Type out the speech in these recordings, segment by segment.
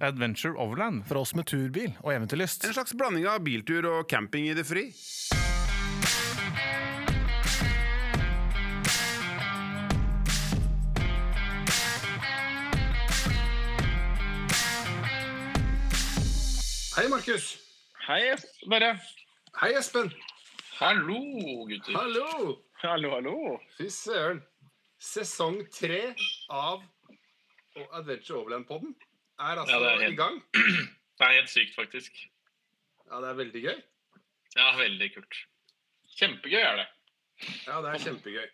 Adventure Overland. For oss med turbil og eventyrlyst. En slags blanding av biltur og camping i det fri. Hei, Markus. Hei, Børre. Hei, Espen. Hallo, gutter. Hallo. Hallo, hallo. Fy søren. Sesong tre av Adventure Overland-podden er altså Ja, er helt- i gang. Det er helt sykt, faktisk. Ja, det er veldig gøy. Ja, veldig kult. Kjempegøy er det. Ja, det er kjempegøy.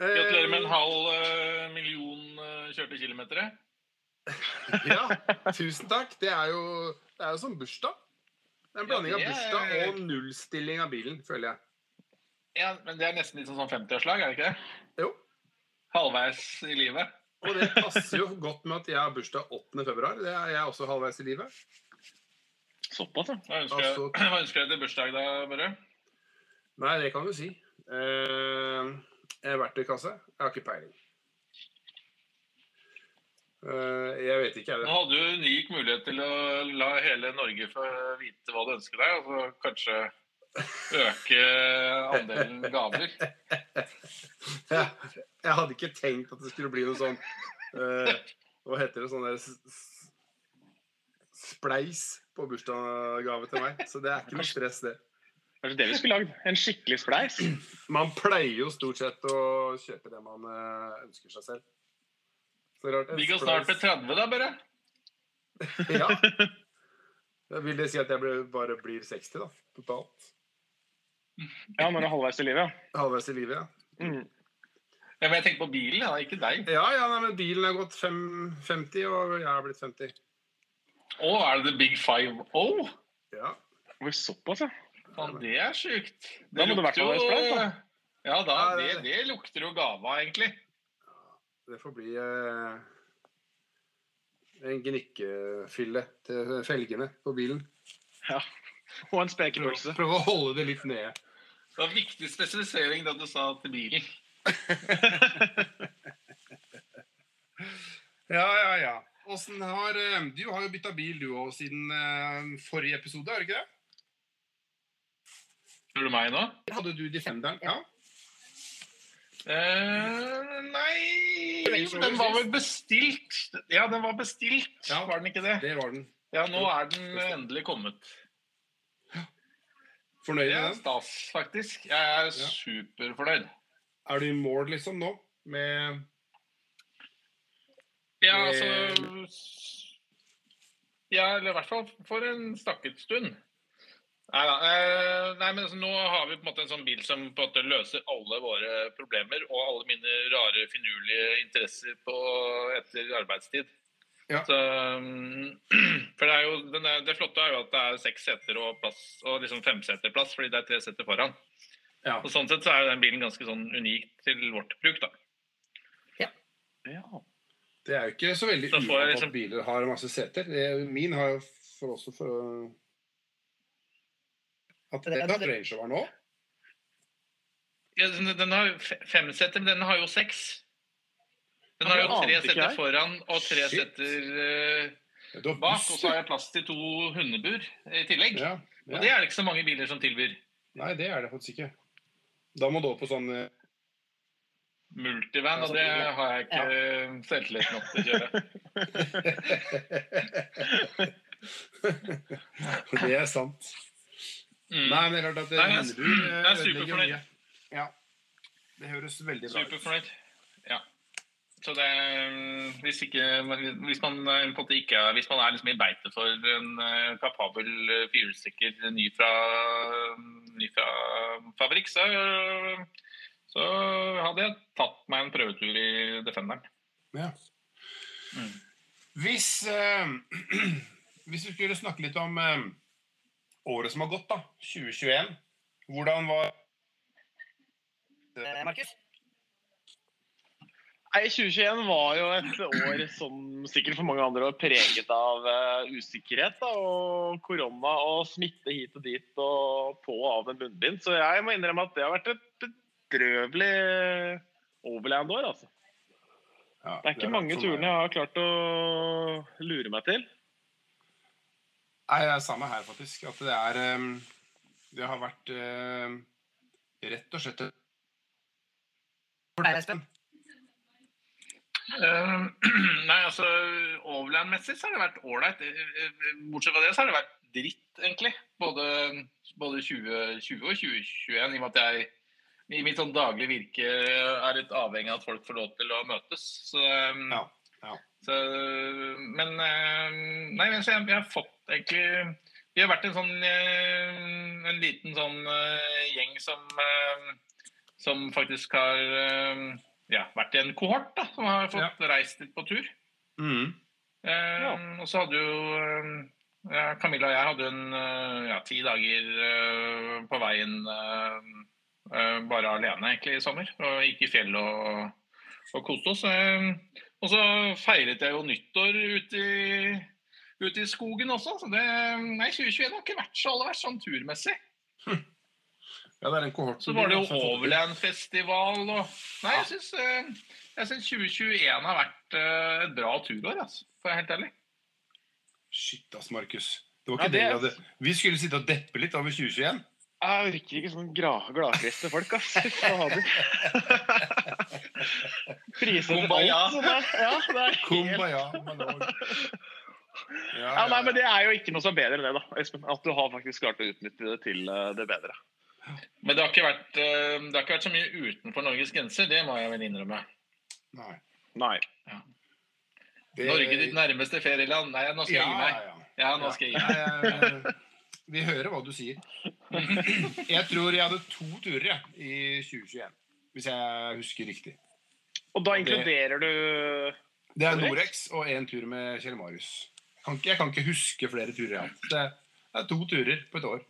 Gratulerer med en Eh, halv eh, million eh, kjørte kilometer. Ja, tusen takk. Det er jo, det er jo som bursdag. Det er en blanding av bursdag og nullstilling av bilen, føler jeg. Ja, men det er nesten litt sånn 50-årslag, er det ikke det? Jo. Halvveis i livet. Og det passer jo godt med at jeg har bursdag 8. februar. Det er jeg også halvveis i livet. Såpass, ja. Hva ønsker, Altså- jeg, hva ønsker jeg til bursdag, da, Børre? Nei, det kan du si. Uh, en verktøykasse? Jeg har ikke peiling. Uh, jeg vet ikke, jeg. Nå hadde du unik mulighet til å la hele Norge få vite hva du ønsker deg, og så kanskje øke andelen gaver. Jeg, jeg hadde ikke tenkt at det skulle bli noe sånn uh, Hva heter det? Sånn der spleis på bursdagsgave til meg. Så det er ikke noe stress, det. Kanskje det vi skulle lagd? En skikkelig spleis? Man pleier jo stort sett å kjøpe det man eh, ønsker seg selv. Så rart. Vi går snart til 30, da, bare. Ja. Vil det si at jeg bare blir 60, da. Totalt. Ja, når du er halvveis i livet, ja. Halvveis i livet, ja. Mm. Ja, men jeg tenker på bilen, ja, ikke deg. Ja, ja, nei, men bilen er gått fem, 50, og jeg har blitt 50. Å, er det the big five oh? Ja. Oi, såpass, ja. Faen, det er sjukt. Da må det i hvert fall være spleis, da. Ja, da, nei, det, det- lukter jo gava, av, egentlig. Det får bli eh, en gnikkefylle til felgene på bilen. ja. Og en spekepølse. prøve å holde det litt nede. Det var viktig spesifisering da du sa til bilen. Ja, ja, ja. Åssen har eh, Du har jo bytta bil, du òg, siden eh, forrige episode, har du ikke det? Tror du meg nå? Hadde du Defenderen? Ja. Eh, nei Den var vel bestilt. Ja, den var bestilt, Ja. var den ikke det? Det var den. Ja, nå er den endelig kommet. Fornøyd med den? stas, faktisk. Jeg er Ja. superfornøyd. Er du i mål, liksom, nå? Med Ja, altså Ja, eller i hvert fall for en stakket stund. Nei. Eh, nei, men altså, nå har vi på en måte en sånn bil som på en måte løser alle våre problemer og alle mine rare, finurlige interesser på, etter arbeidstid. Ja. Så, mm, for det, er jo, den er, det flotte er jo at det er seks seter og, plass, og liksom femseterplass, fordi det er tre seter foran. Ja. Og Sånn sett så er den bilen ganske sånn unik til vårt bruk. da. Ja. Det er jo ikke så veldig uvant liksom- at biler har masse seter. Det, min har jo for også for å At det har Range Rover nå? Ja, den, den har fem seter, men den har jo seks. Den har Ja, jo tre jeg. foran og tre Shit. seter eh, Ja, bak. Og så har jeg plass til to hundebur i tillegg. Ja, Og det er det ikke så mange biler som tilbyr. Nei, det er det faktisk ikke. Da må du opp på sånn eh, Multivan, og det har jeg ikke ja. selvtillit nok til å kjøre. Det er sant. Mm. Nei, men det er klart at hundebur eh, er ødelegger mye. Ja. Det høres veldig bra ut. Superfornøyd. Ja. Så det Hvis ikke Hvis man eh, på ikke Hvis man er liksom i beite for en eh, kapabel eh, firehjulstrekker ny fra ny fra fabrikk, så så hadde jeg tatt meg en prøvetur i Defenderen. Ja. Mm. Hvis, eh, hvis vi skulle snakke litt om eh, året som har gått, da, 2021. Hvordan var Markus? Nei, 2021 var jo et år som sikkert for mange andre var preget av uh, usikkerhet. Da, og korona og smitte hit og dit og på og av med munnbind. Så jeg må innrømme at det har vært et bedrøvelig overland-år, altså. Ja, Det er ikke har mange meg. turene jeg har klart å lure meg til. Nei, det er samme her, faktisk. At det er um, Det har vært uh, rett og slett Espen. Eh, nei, altså Overland-messig så har det vært ålreit. Eh, eh, Bortsett fra det så har det vært dritt, egentlig. Både, både 2020 og 2021. I og med at jeg i mitt sånn daglige virke er litt avhengig av at folk får lov til å møtes. Så, eh, Ja, ja. Så, men eh, Nei, men så jeg, vi har fått egentlig Vi har vært en sånn eh, En liten sånn eh, gjeng som eh, Som faktisk har eh, ja, vært i en kohort, da. Som har fått reist litt på tur. Mm. Eh, Ja. Og så hadde jo eh, ja, Camilla og jeg hadde en eh, ja, ti dager eh, på veien bare alene egentlig i sommer. Og gikk i fjellet og, og koste oss. eh. og så feiret jeg jo nyttår ute i, ute i skogen også. Så det, nei, 2021 har ikke vært så aller verst sånn turmessig. Ja, det er en kohort. Så var det jo Overland-festival og Nei, jeg syns, jeg syns 2021 har vært eh, et bra turår, altså, for å være helt ærlig. Shit, ass, Markus. Det var Ja, ikke det vi hadde. Vi skulle sitte og deppe litt over 2021. Jeg virker ikke sånn gladkristne folk, ass. Fader. Priser til alt. så det- Ja, det er. Kumbaya. Ja, Ja, nei, men Det er jo ikke noe som er bedre enn det, da, Espen. At du har faktisk klart å utnytte det til eh, det bedre. Men det har, ikke vært, eh, det har ikke vært så mye utenfor Norges grenser, det må jeg vel innrømme. Nei. Nei. Det- Norge ditt nærmeste ferieland. Nei, nå skal jeg gi meg. Ja, ja. Ja, nå skal jeg gi meg. Nei, Vi hører hva du sier. Jeg tror jeg hadde to turer jeg, i 2021. Hvis jeg husker riktig. Og da Det- inkluderer du Det er Norex? Og én tur med Kjell Marius. Jeg kan, ikke, jeg kan ikke huske flere turer jeg har hatt. Det er to turer på et år.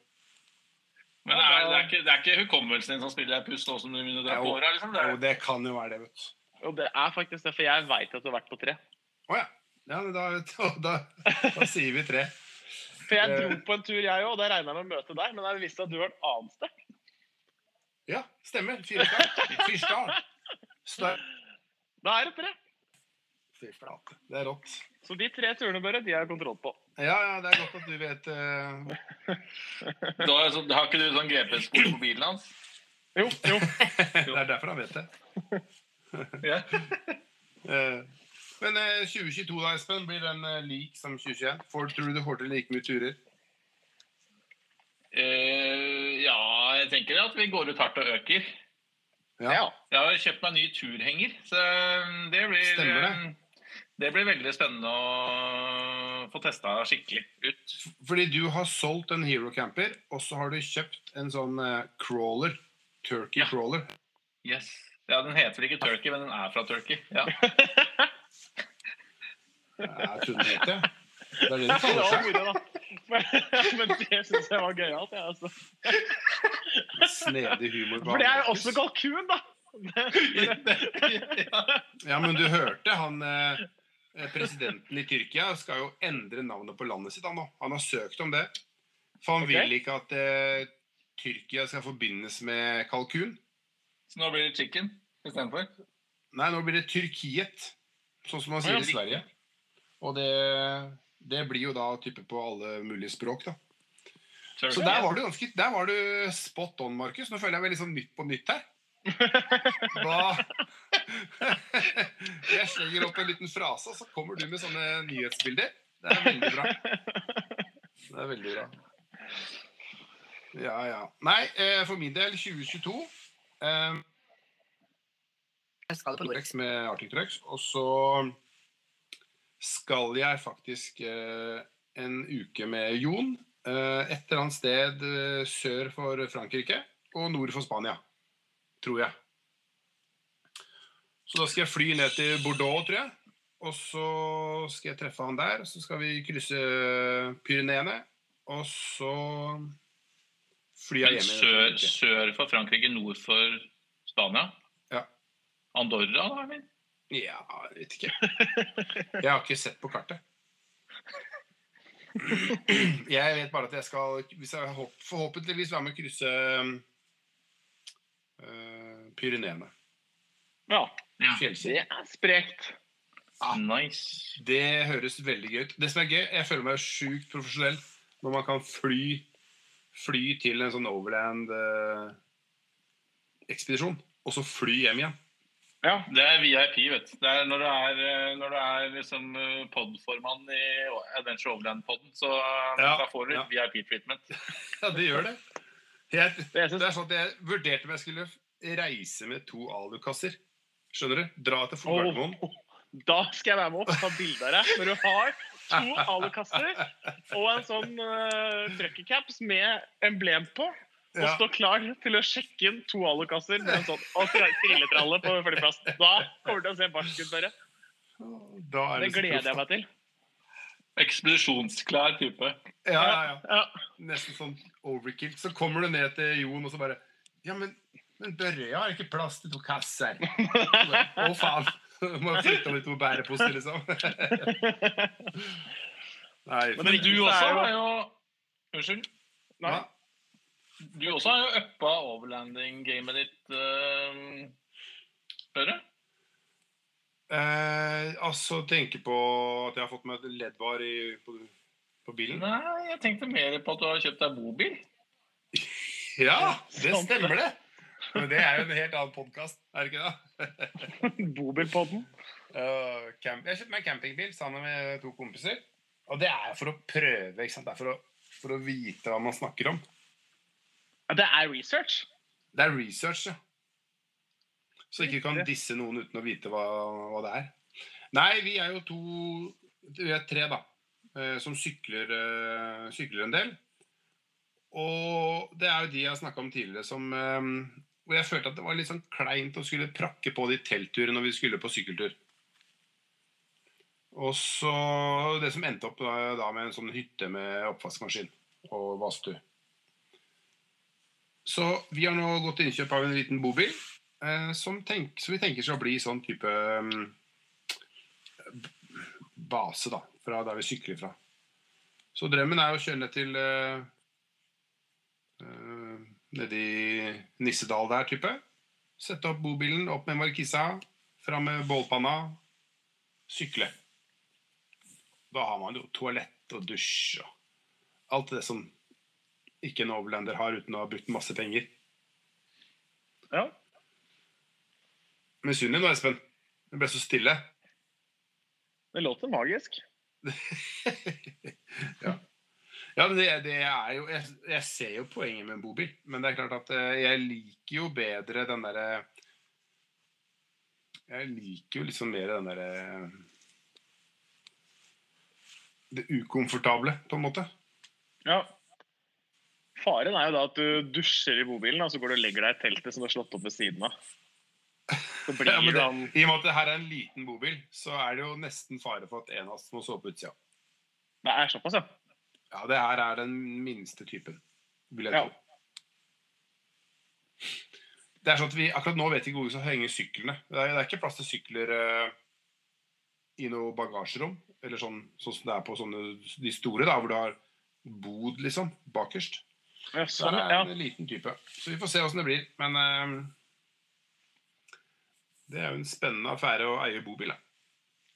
Men det er, det, er ikke, det er ikke hukommelsen din som spiller deg puss nå som du begynner å dra på åra? Liksom. Det Jo, det kan jo være det, vet du. Jo, det er faktisk det, for jeg veit at du har vært på tre. Å ja. ja da, da, da, da sier vi tre. For jeg Eh. dro på en tur, jeg òg, og da regna jeg med å møte deg. Men jeg visste at du var et annet sted. Ja, stemmer. Firestad. Fyrstad. Stad. Da er det tre. Fy flate. Det er rått. Så de tre turene, Børre, de har jeg kontroll på. Ja, ja, det er godt at du vet uh... Da, er har ikke du sånn GPS-spor på bilen hans? Jo, jo. Det er derfor han vet det. Ja. Eh, Men uh, 2022 da, Espen, blir den uh, lik som 2021? Får, tror du du får til like mye turer? Eh, ja, jeg tenker at vi går ut hardt og øker. Ja. Jeg har kjøpt meg ny turhenger, så det blir Stemmer det. Det blir veldig spennende å få testa skikkelig ut. Fordi du har solgt en Hero Camper, og så har du kjøpt en sånn eh, crawler. Turkey Ja. crawler. Yes. Ja, Den heter ikke Turkey, men den er fra Turkey. Ja. Jeg trodde den het det. Det er det Det kaller seg. Men, men det syns jeg var gøyalt. jeg, altså. Snedig humor. For det er jo også kalkun, da! Ja, men du hørte han eh, Presidenten i Tyrkia skal jo endre navnet på landet sitt. Han, han har søkt om det. For han okay. vil ikke at eh, Tyrkia skal forbindes med kalkun. Så nå blir det chicken istedenfor? Nei, nå blir det Tyrkiet, sånn som man sier i Sverige. Og det, det blir jo da type på alle mulige språk, da. Så der var du ganske Der var du spot on, Markus. Nå føler jeg meg litt sånn Nytt på nytt her. Hva Jeg slenger opp en liten frase, og så kommer du med sånne nyhetsbilder. Det er veldig bra. Det er veldig bra. Ja, ja. Nei, eh, for min del 2022 eh, Jeg skal på Norex. Med Arctic Trucks. Og så skal jeg faktisk eh, en uke med Jon et eller annet sted sør for Frankrike og nord for Spania. Tror jeg. Så da skal jeg fly ned til Bordeaux, tror jeg. Og så skal jeg treffe han der. Så skal vi krysse Pyreneene. Og så flyr jeg hjem sør, sør for Frankrike, nord for Spania? Ja. Andorra, da? eller? Ja, jeg vet ikke. Jeg har ikke sett på kartet. Jeg vet bare at jeg skal hvis jeg forhåpentligvis være med å krysse uh, Pyreneene. Ja, Ja. Fjellski. det er sprekt. Ah. Nice. Det høres veldig gøy ut. Det som er gøy, jeg føler meg sjukt profesjonell når man kan fly, fly til en sånn overland-ekspedisjon, og så fly hjem igjen. Ja. Det er VIP, vet du. Det er når du er, eh, når du er liksom eh, podformann i Adventure Overland-podden, så eh, Ja, da får du ja. VIP-treatment. Ja, det gjør det. Jeg, Det er sånn at jeg vurderte om jeg skulle reise med to alukasser. Skjønner du? Dra til fotballkanonen. Da skal jeg være med opp og ta bilde av deg når du har to alukasser og en sånn uh, truckercaps med emblem på. Og Ja. stå klar til å sjekke inn to alukasser med en sånn og tri- trilletralle på flyplassen. Da kommer du til å se barsk ut, bare. Da er Det så gleder jeg meg til. Ekspedisjonsklar type. Ja, ja, ja. Ja. Nesten sånn overkill. Så kommer du ned til Jon, og så bare Ja, men, men Børre, jeg har ikke plass til to kasser. Å, faen. Må flytte litt på bæreposer, liksom. Nei. Men Men du også er jo- Unnskyld. Nei. Du også har jo uppa overlanding-gamet ditt, uh, Børre. Eh, altså, tenke på at jeg har fått meg i, på, på bilen. Nei, jeg tenkte mer på at du har kjøpt deg bobil. Ja, det stemmer det. Men det er jo en helt annen podkast, er det ikke det? Bobilpodden. Uh. Jeg kjøpte meg en campingbil sammen med to kompiser. Og det er for å prøve. Det er for å, for å vite hva man snakker om. Det er research. Det er research, ja. Så ikke kan disse noen uten å vite hva, hva det er. Nei, vi er jo to Vi er tre, da. eh, Som sykler, eh, sykler en del. Og det er jo de jeg har snakka om tidligere, som eh, Hvor jeg følte at det var litt sånn kleint å skulle prakke på de teltturene når vi skulle på sykkeltur. Og så det som endte opp da, da med en sånn hytte med oppvaskmaskin og badstue. Så vi har nå gått til innkjøp av en liten bobil, eh, som, tenk, som vi tenker skal bli sånn type um, base, da, fra der vi sykler fra. Så drømmen er å kjøre ned til eh, Nedi Nissedal der, type. Sette opp bobilen, opp med markisa, fram med bålpanna, sykle. Da har man jo toalett og dusj og alt det som ikke en overlander har uten å ha brukt masse penger. Ja. Misunnelig nå, Espen. Det ble så stille. Det låter magisk. ja. Ja, men det, det er jo jeg, jeg ser jo poenget med en bobil, men det er klart at eh, jeg liker jo bedre den derre Jeg liker jo liksom mer den derre Det ukomfortable, på en måte. Ja. Faren er jo da at du dusjer i bobilen, og så går du og legger deg i teltet som du har slått opp ved siden av. Ja, det, han I og med at det her er en liten bobil, så er det jo nesten fare for at en av oss må sove på utsida. Det er såpass, ja. Ja, det her er den minste typen, vil jeg Ja. Det er sånn at vi, Akkurat nå vet ikke hvor vi skal henge syklene. Det er, det er ikke plass til sykler uh, i noe bagasjerom. Eller sånn, sånn som det er på sånne, de store, da, hvor du har bod, liksom, bakerst. ja, Så sånn, det er ja. en liten type. Så vi får se åssen det blir. Men uh, det er jo en spennende affære å eie bobil. Da.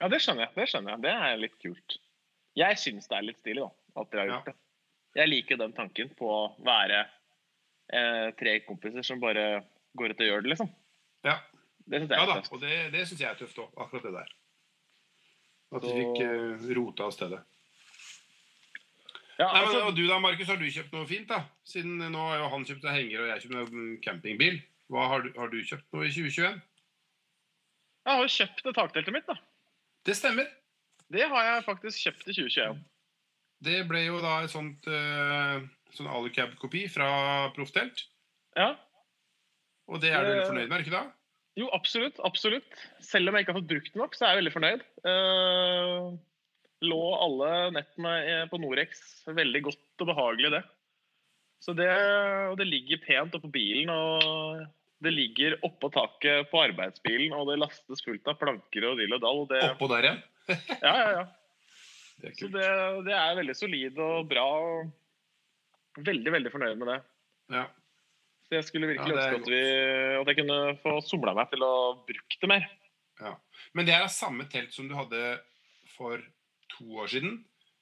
ja, det skjønner jeg. Det skjønner jeg. Det er litt kult. Jeg syns det er litt stilig, da, at dere har Ja. gjort det. Jeg liker den tanken på å være eh, tre kompiser som bare går ut og gjør det, liksom. Ja. Det syns jeg Ja er da, tøft. og det, det syns jeg er tøft òg, akkurat det der. At vi Så- fikk eh, rota av stedet. Ja, Nei, men, altså, og du da, Markus, har du kjøpt noe fint, da? Siden nå har jo han kjøpt henger, og jeg kjøpt meg campingbil. Hva har du, har du kjøpt noe i 2021? jeg har jo kjøpt det takteltet mitt, da. Det stemmer. Det har jeg faktisk kjøpt i 2021. Det ble jo da et sånt uh, sånn alucab-kopi fra Profftelt. Ja. Og det er du veldig fornøyd med, er du ikke det? Jo, absolutt. Absolutt. Selv om jeg ikke har fått brukt den nok, så er jeg veldig fornøyd. Uh, lå alle nettene eh, på Norex veldig godt og behagelig, det. Så det, og det ligger pent oppå bilen, og det ligger oppå taket på arbeidsbilen, og det lastes fullt av planker og dill og dall. Det, Oppå der igjen. ja, ja, ja. Det er Så det, det er veldig solid og bra. og Veldig, veldig fornøyd med det. Ja. Så jeg skulle virkelig Ja, ønske at, vi, at jeg kunne få somla meg til å bruke det mer. Men det er samme telt som du hadde for to år siden,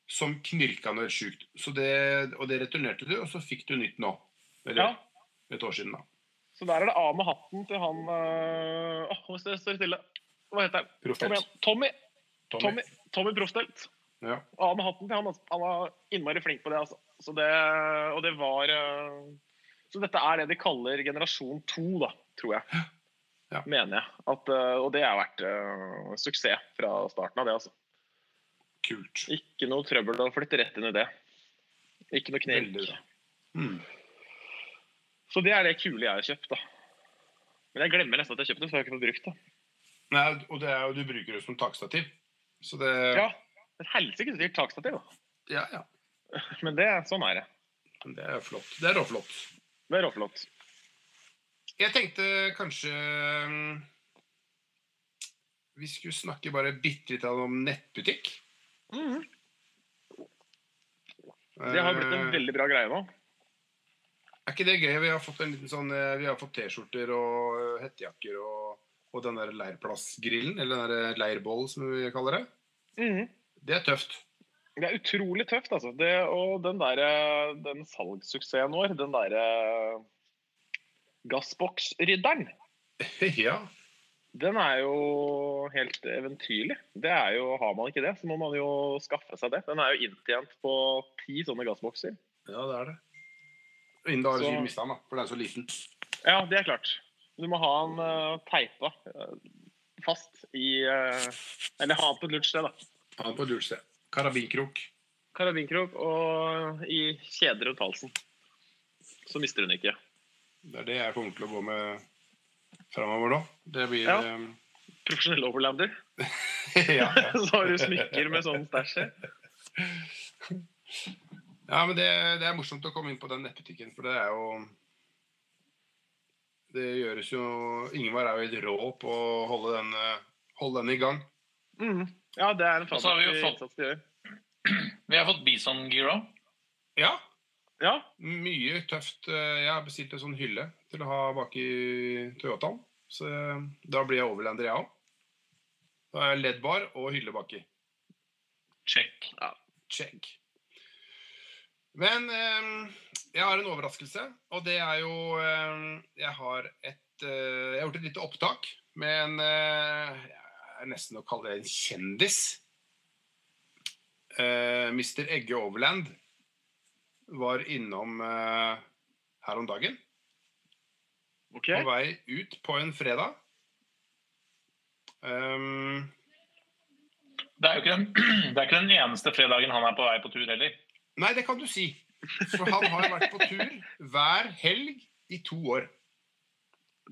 som knirka noe helt sjukt. Så det, og det returnerte du, og så fikk du nytt nå. Eller Ja, et år siden, da. så der er det av med hatten til han øh, Hvis det står stille. Hva heter han? Tommy. Tommy. Tommy, Tommy Profstelt. Ja. Av med hatten til han. Han var innmari flink på det. altså. Så det, og det var øh, Så dette er det de kaller generasjon to, da, tror jeg. Ja. Mener jeg. At, øh, og det har vært uh, suksess fra starten av det. altså. Kult. Ikke noe trøbbel å flytte rett inn i det. Ikke noe knirk. Mm. Så det er det kule jeg har kjøpt, da. Men jeg glemmer nesten at jeg kjøpte det, for jeg har ikke fått brukt det. Nei, og det er jo, du bruker det som takstativ. Så det Ja, Et helsikes dyrt takstativ, ja, ja. Men det, sånn er det. Det er flott. Det er råflott. Det er råflott. Jeg tenkte kanskje mm, vi skulle snakke bare bitte litt om nettbutikk. Mhm. Det har blitt en Eh, veldig bra greie nå. Er ikke det gøy? Vi har fått en liten sånn eh, Vi har fått T-skjorter og eh, hettejakker og, og den der leirplassgrillen, eller den der leirbål som vi kaller det. Mhm. Det er tøft. Det er utrolig tøft, altså. Det, og den der, den salgssuksessen vår, den derre gassboksrydderen, ja. den er jo helt eventyrlig. Det er jo, Har man ikke det, så må man jo skaffe seg det. Den er jo inntjent på ti sånne gassbokser. Ja, det er det. Innen da har du Så- mista den, da, for den er så liten. Ja, det er klart. Du må ha den uh, teipa uh, fast i uh, Eller ha den på et lurt sted, da. Ha den på lurt sted. Karabinkrok. Karabinkrok og i kjeder rundt halsen. Så mister hun ikke. Det er det jeg kommer til å gå med framover nå. Det blir Ja. Um... Profesjonell overlander. ja, ja. Så har du smykker med sånn stæsj ja, men det, det er morsomt å komme inn på den nettbutikken, for det er jo Det gjøres jo Ingvar er jo helt rå på å holde den, eh, holde den i gang. Mhm. Ja, det er en fantastisk har vi fått- innsats de gjør. Vi har fått Bison Gear òg. Ja, Ja, mye tøft. Eh, Jeg har bestilt en sånn hylle til å ha bak i Toyotaen. Så eh, da blir jeg overlander, jeg òg. Da er jeg leddbar og hylle baki. Check. Check. Men eh, jeg har en overraskelse, og det er jo Jeg har et Jeg har gjort et lite opptak med en er nesten å kalle det en kjendis. Uh, Mr. Egge Overland var innom uh, her om dagen. Okay. På vei ut på en fredag. Um, Det er jo ikke den, det er ikke den eneste fredagen han er på vei på tur heller. nei, det kan du si. For han har vært på tur hver helg i to år.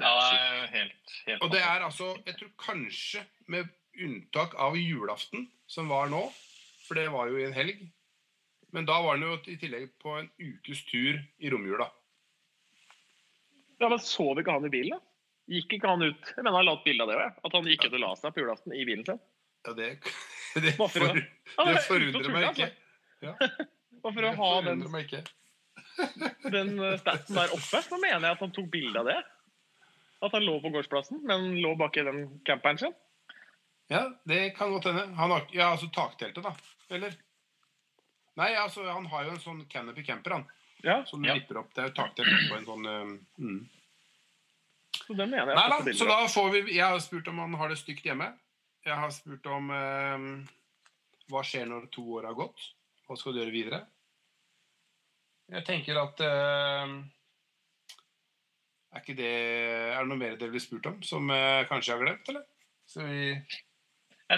Det er helt, helt Og det er altså, jeg tror kanskje med unntak av julaften, som var nå, for det var jo i en helg. Men da var han jo i tillegg på en ukes tur i romjula. Ja, men Sov ikke han i bilen, da? Gikk ikke han ut Jeg mener han la ut bilde av det at han gikk ut og la seg på julaften i bilen sin. Ja, det, det, for det forundrer meg ikke. Ja, for å ha den, den staten der oppe, så mener jeg at han tok bilde av det. At han lå på gårdsplassen, men lå bak i den camperen sin. Ja, det kan godt hende. Han har, ja, altså takteltet, da. Eller? Nei, altså, han har jo en sånn canopy camper, han. Ja, Som Ja. vipper opp. Det er jo taktelt på en sånn um, mm. så den mener jeg Nei da, så da får vi Jeg har spurt om han har det stygt hjemme. Jeg har spurt om um, hva skjer når to år har gått. Hva skal du gjøre videre? Jeg tenker at um, Er ikke det Er det noe mer dere blir spurt om som uh, kanskje jeg har glemt, eller? Så vi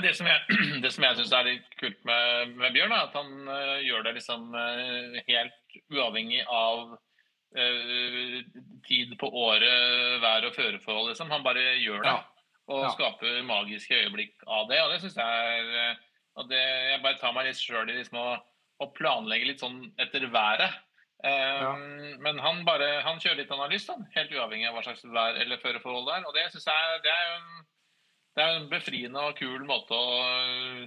det som jeg, det som jeg syns er litt kult med, med Bjørn, er at han uh, gjør det liksom uh, helt uavhengig av uh, tid på året, vær og føreforhold. Liksom. Han bare gjør det. Ja. Og Ja. skaper magiske øyeblikk av det. Og det syns jeg er og det, Jeg bare tar meg litt sjøl i liksom å, å planlegge litt sånn etter været. Um, Men han bare, han kjører litt han har lyst, han. Helt uavhengig av hva slags vær eller føreforhold det er. Og det syns jeg det er jo det er en befriende og kul måte å øh,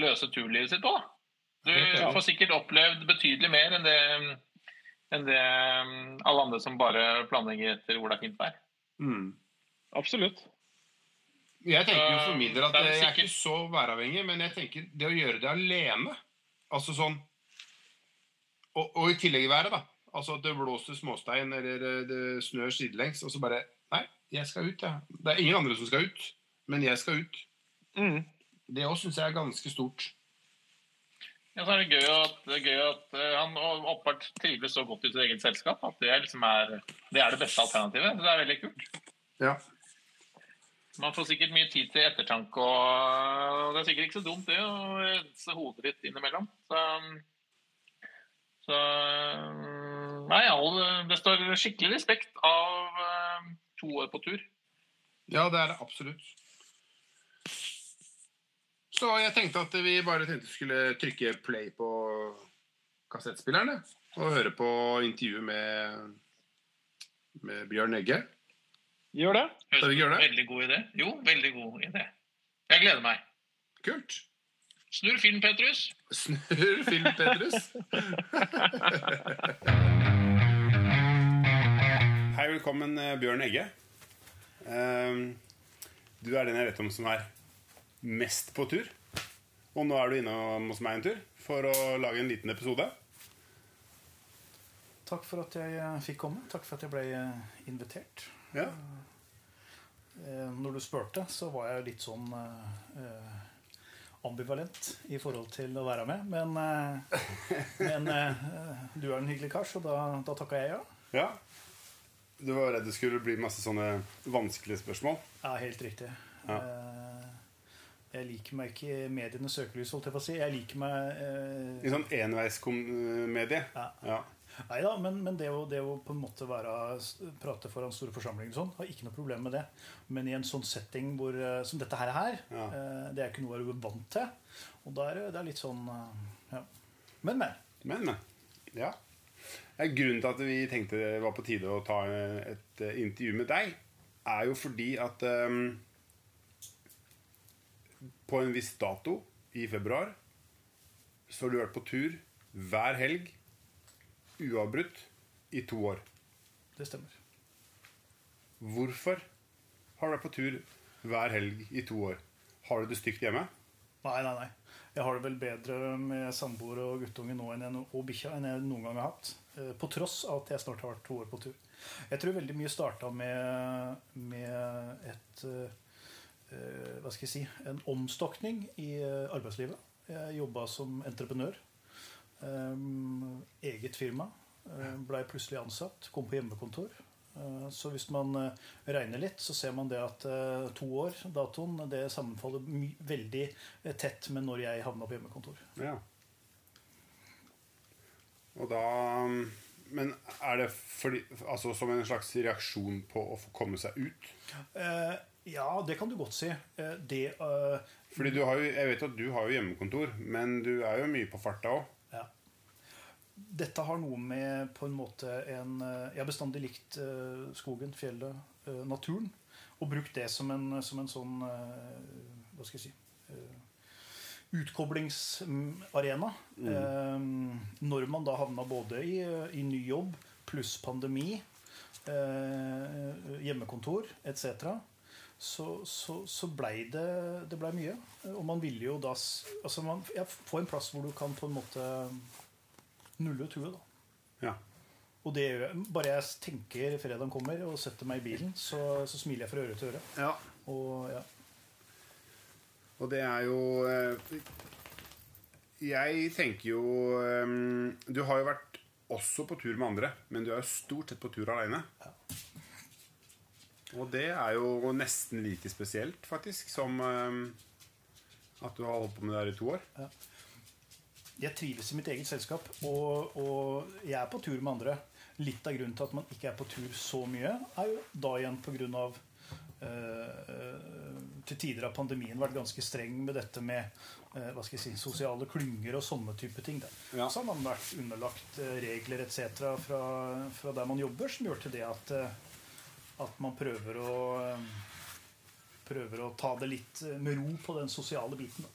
løse turlivet sitt på. Du får sikkert opplevd betydelig mer enn det, enn det øh, alle andre som bare planlegger etter hvor det er fint vær. mm. Absolutt. Jeg tenker jo for min del at er jeg er ikke så væravhengig, men jeg tenker det å gjøre det alene Altså sånn Og, og i tillegg været, da. Altså at det blåser småstein eller eh, det snør sidelengs, og så bare Nei, jeg skal ut, jeg. Det er ingen andre som skal ut, men jeg skal ut. Mm. Det òg syns jeg er ganske stort. Ja, så er det gøy at, det er gøy at eh, han åpenbart trives så godt i sitt eget selskap at det, liksom er, det er det beste alternativet. Så det er veldig kult. Ja. Man får sikkert mye tid til ettertanke, og det er sikkert ikke så dumt det å rense hodet litt innimellom. Så, så Nei, det står skikkelig respekt av eh, to år på tur. Ja, det er det absolutt. Så jeg tenkte at vi bare tenkte skulle trykke play på kassettspilleren og høre på intervjuet med, med Bjørn Egge. Gjør det. Høres ut som det? Veldig god idé. Jo, veldig god idé. Jeg gleder meg. Kult. Snurr film, Petrus. Snurr film, Petrus. Hei, velkommen, eh, Bjørn Egge. Ehm, Du er den jeg vet om som er mest på tur. Og nå er du innom hos meg en tur for å lage en liten episode. Takk for at jeg eh, fikk komme. Takk for at jeg ble eh, invitert. Ja, Eh, Når du spurte, så var jeg litt sånn ambivalent i forhold til å være med. Men, men du er en hyggelig kar, så da, da takka jeg ja. ja. Du var redd det skulle bli masse sånne vanskelige spørsmål. Ja, helt riktig. Ja. Eh, Jeg liker meg ikke i medienes søkelys, holdt jeg på å si. Jeg liker meg eh, I sånn enveiskomedie. Ja. Ja. Nei da, men, men det, å, det å på en måte være, prate foran store forsamlinger og sånn, har ikke noe problem med det. Men i en sånn setting hvor, eh, som dette her, er, Ja. eh, det er ikke noe å være vant til. Og da er det- er litt sånn eh, ja. Men, men. Men, men. Ja. Ja, Grunnen til at vi tenkte det var på tide å ta et eh, intervju med deg, er jo fordi at ehm, på en viss dato i februar så har du vært på tur hver helg uavbrutt i to år. Det stemmer. Hvorfor har du vært på tur hver helg i to år? Har du det stygt hjemme? Nei, nei, nei. Jeg har det vel bedre med samboer og guttunge nå enn jeg, og bikkja enn jeg noen gang har hatt. Eh, På tross av at jeg snart har vært to år på tur. Jeg tror veldig mye starta med, med et eh, Hva skal jeg si En omstokning i eh, arbeidslivet. Jeg jobba som entreprenør. Um, eget firma. Blei plutselig ansatt. Kom på hjemmekontor. Eh, Så hvis man eh, regner litt, så ser man det at eh, to år, datoen, det sammenfaller veldig eh, tett med når jeg havna på hjemmekontor. Ja. Og da Men er det fordi, altså som en slags reaksjon på å få komme seg ut? Eh, ja, det kan du godt si. Eh, det uh, Fordi du har jo, Jeg vet at du har jo hjemmekontor, men du er jo mye på farta òg. ja. Dette har noe med på en måte en eh, Jeg har bestandig likt uh, skogen, fjellet, uh, naturen. Og brukt det som en, som en sånn Hva skal jeg si Utkoblingsarena. Eh, når man da havna både i, i ny jobb pluss pandemi, hjemmekontor etc., så, så, så blei det, det ble mye. Og man ville jo da altså man, ja, få en plass hvor du kan på en måte nulle ut huet. da. Ja. Og det gjør jeg. Bare jeg tenker fredagen kommer og setter meg i bilen, så, så smiler jeg fra øre til øre. ja. Og ja, Og det er jo eh, Jeg tenker jo eh, Du har jo vært også på tur med andre, men du er jo stort sett på tur aleine. Og det er jo nesten like spesielt, faktisk, som eh, at du har holdt på med det her i to år. jeg trives i mitt eget selskap, og, og jeg er på tur med andre. Litt av grunnen til at man ikke er på tur så mye, er jo da igjen på grunn av eh, til tider har pandemien vært ganske streng med dette med uh, hva skal jeg si, sosiale klynger og sånne type ting. Ja. Så har man vært underlagt eh, regler etc. Fra, fra der man jobber, som gjør til det at, eh, at man prøver å eh, prøver å ta det litt eh, med ro på den sosiale biten.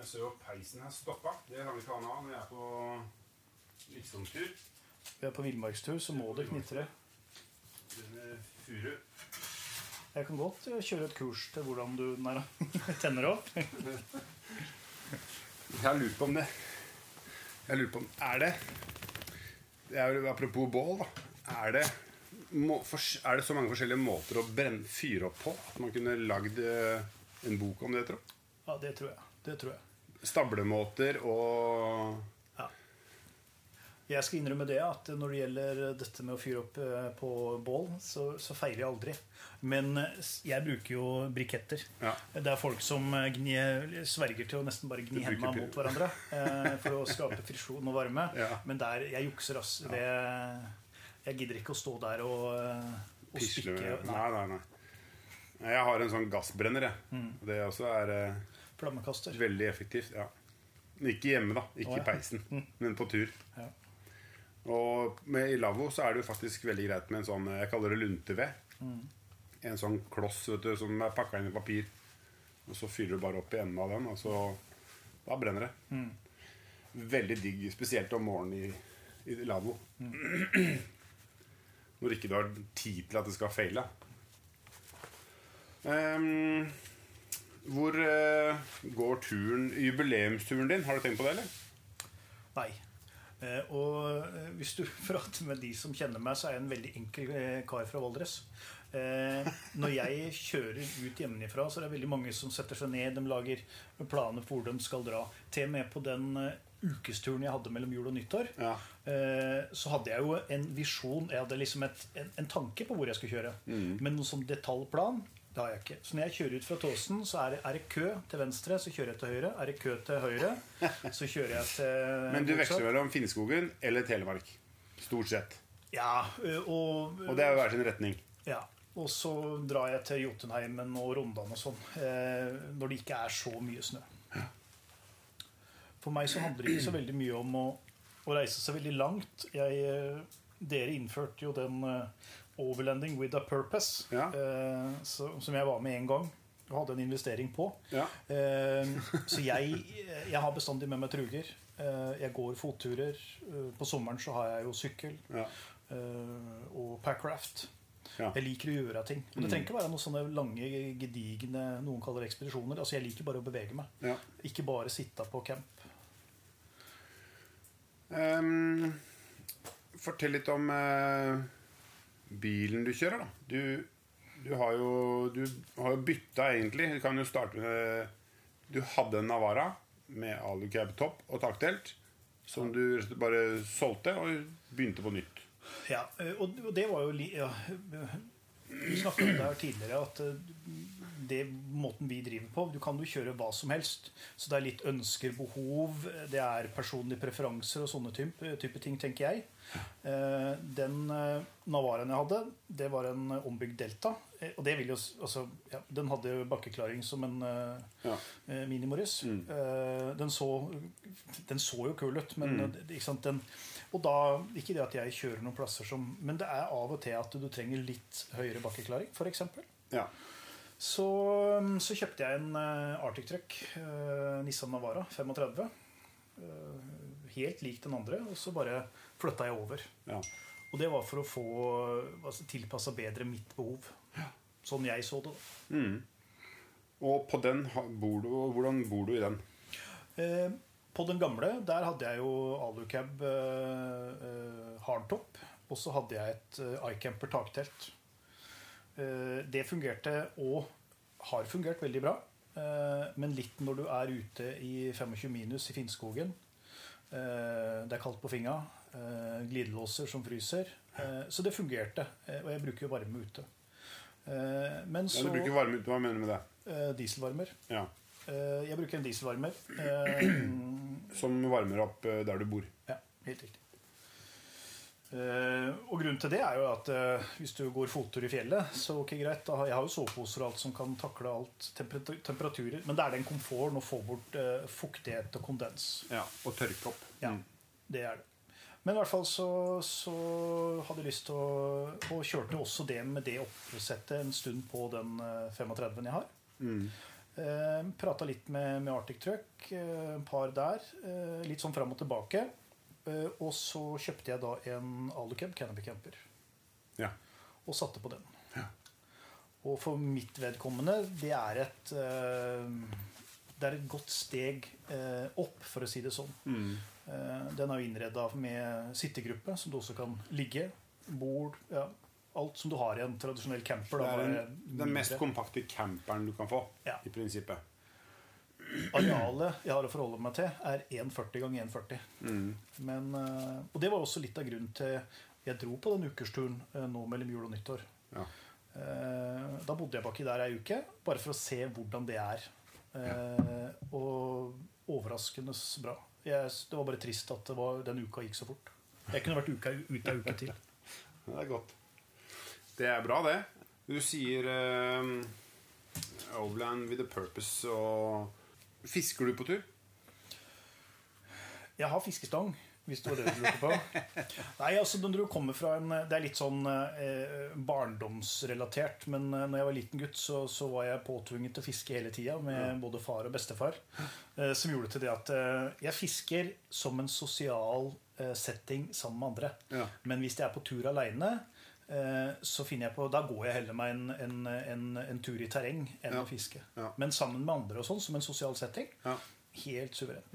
Jeg ser jo peisen her stoppa. Det vi ikke ha nå når jeg er på liksom-tur. Vi er på villmarkstur, så må det knitre. Furu. Jeg kan godt eh, kjøre et kurs til hvordan du nei, tenner opp. Jeg har lurt på om det Jeg lurer på om Er det er Apropos bål, da. Er det, må, for, er det så mange forskjellige måter å brenne, fyre opp på at man kunne lagd eh, en bok om det, tror du? Ja, det tror jeg. Det tror jeg. Stablemåter og Jeg skal innrømme det at når det gjelder dette med å fyre opp eh, på bål, så, så feiler jeg aldri. Men eh, jeg bruker jo briketter. Ja. Det er folk som eh, gni, sverger til å nesten bare gni hendene mot hverandre eh, for å skape frisjon og varme. Ja. Men der jeg jukser, ass. Det, jeg gidder ikke å stå der og, og pisle stikke nei, Nei, nei, nei. Jeg har en sånn gassbrenner, jeg. Mm. Det også er eh, flammekaster. veldig effektivt. ja Ikke hjemme, da. Ikke i peisen, men på tur. Ja. Og med, i lavvo så er det jo faktisk veldig greit med en sånn Jeg kaller det lunteved. Mm. En sånn kloss vet du, som er pakka inn i papir. Og så fyller du bare opp i enden av den, og så Da brenner det. Mm. Veldig digg, spesielt om morgenen i, i lavvo. Mm. Når ikke du har tid til at det skal feile. Um, hvor uh, går turen jubileumsturen din? Har du tenkt på det, eller? Nei. Eh, og eh, hvis du prater med de som kjenner meg, så er jeg en veldig enkel eh, kar fra Valdres. Når jeg kjører ut hjemmefra, så er det veldig mange som setter seg ned. De lager planer for hvor de skal dra. Til og med på den ukesturen jeg hadde mellom jul og nyttår, Ja. så hadde jeg jo en visjon. Jeg hadde liksom et, en, en tanke på hvor jeg skulle kjøre. Men noen sånn detaljplan det har jeg ikke. Så når jeg kjører ut fra Tåsen, så er det, er det kø til venstre, så kjører jeg til høyre. Er det kø til høyre, så kjører jeg til Men du veksler mellom Finnskogen eller Telemark? Stort sett. Ja, og, Og det er jo hver sin retning. ja. Og så drar jeg til Jotunheimen og Rondane og sånn eh, når det ikke er så mye snø. For meg så handler det ikke så veldig mye om å, å reise så veldig langt. Jeg, eh, dere innførte jo den eh, overlanding with a purpose, Ja. eh, så, som jeg var med en gang. Og hadde en investering på. Ja. Eh, så jeg, jeg har bestandig med meg truger. Eh, jeg går fotturer. Eh, på sommeren så har jeg jo sykkel Ja. eh, og packraft. Ja. Jeg liker å gjøre ting. Og det trenger ikke være noen sånne lange, gedigne noen kaller ekspedisjoner. Altså Jeg liker bare å bevege meg. Ja. Ikke bare sitte på camp. Um, fortell litt om eh, bilen du kjører, da. Du, du har jo Du har jo bytta, egentlig. Du kan jo starte med Du hadde en Navara med alucab-topp og takdelt. Som du bare solgte og begynte på nytt. Ja, eh, og det var jo ja, Vi snakket om det her tidligere, at eh, det måten vi driver på Du kan jo kjøre hva som helst. Så det er litt ønsker, behov, det er personlige preferanser og sånne type, type ting, tenker jeg. Eh, Den eh, Navaraen jeg hadde, det var en ombygd Delta. Eh, Og det vil jo, altså, ja, Den hadde bakkeklaring som en Ja. Mini-Morris. Eh, Den, så, den så jo kul ut, men eh, ikke sant, den, og da, Ikke det at jeg kjører noen plasser som Men det er av og til at du trenger litt høyere bakkeklaring, f.eks. Ja. Så, så kjøpte jeg en eh, Arctic Truck, eh, Nissan Navara 35. eh, helt lik den andre, og så bare flytta jeg over. ja. Og det var for å få altså, tilpassa bedre mitt behov. Sånn jeg så det. Mm. Og på den bor du Hvordan bor du i den? Eh, på den gamle der hadde jeg jo alucab eh, hardtop. Og så hadde jeg et eh, iCamper taktelt. Eh, det fungerte og har fungert veldig bra. Eh, men litt når du er ute i 25 minus i Finnskogen. Eh, det er kaldt på fingra. Eh, glidelåser som fryser. Så det fungerte. Og jeg bruker jo varme ute. Men så Ja, du bruker varme Hva mener du med det? Dieselvarmer. Ja. Jeg bruker en dieselvarmer. Som varmer opp der du bor. ja, helt riktig. Eh, og grunnen til det er jo at eh, hvis du går fottur i fjellet, så ok, greit. Da jeg har jo soveposer og alt som kan takle alt temperaturer. Men det er den komforten å få bort eh, fuktighet og kondens. Ja, Og tørke opp. Ja, Mm. det er det. Men i hvert fall så, så hadde jeg lyst til å Og kjørte også det med det oppsettet en stund på den eh, 35-en jeg har. Mm. Eh, Prata litt med, med Arctic Truck, en par der. Eh, litt sånn fram og tilbake. Eh, og så kjøpte jeg da en Alucab Canopy Camper. Ja. og satte på den. Og for mitt vedkommende, det er et eh, Det er et godt steg eh, opp, for å si det sånn. Mm. den er jo innreda med sittegruppe, som du også kan ligge. Bord. Ja, alt som du har i en tradisjonell camper. Det er den, den mest kompakte camperen du kan få, Ja. i prinsippet. Arealet jeg har å forholde meg til, er 1,40 ganger 1,40. Mm. Men, eh, og det var også litt av grunnen til jeg dro på den ukersturen eh, nå mellom jul og nyttår. Ja. Eh, Da bodde jeg baki der ei uke, bare for å se hvordan det er. Ja. Og overraskende bra. Jeg, det var bare trist at det var, den uka gikk så fort. Jeg kunne vært uka, ute ei uke til. Det er godt. Det er bra, det. Du sier um, Overland with a purpose og Fisker du på tur? Jeg har fiskestang, hvis det var det du lurte på. Nei, altså når du kommer fra en Det er litt sånn eh, barndomsrelatert. Men eh, når jeg var liten gutt, så, så var jeg påtvunget til å fiske hele tida med både far og bestefar. Eh, som gjorde til det at eh, jeg fisker som en sosial eh, setting sammen med andre. Ja. Men hvis jeg er på tur aleine, så finner jeg på Da går jeg heller meg en, en, en, en tur i terreng enn Ja. å fiske. Ja. Men sammen med andre og sånn, som en sosial setting, Ja. helt suverent.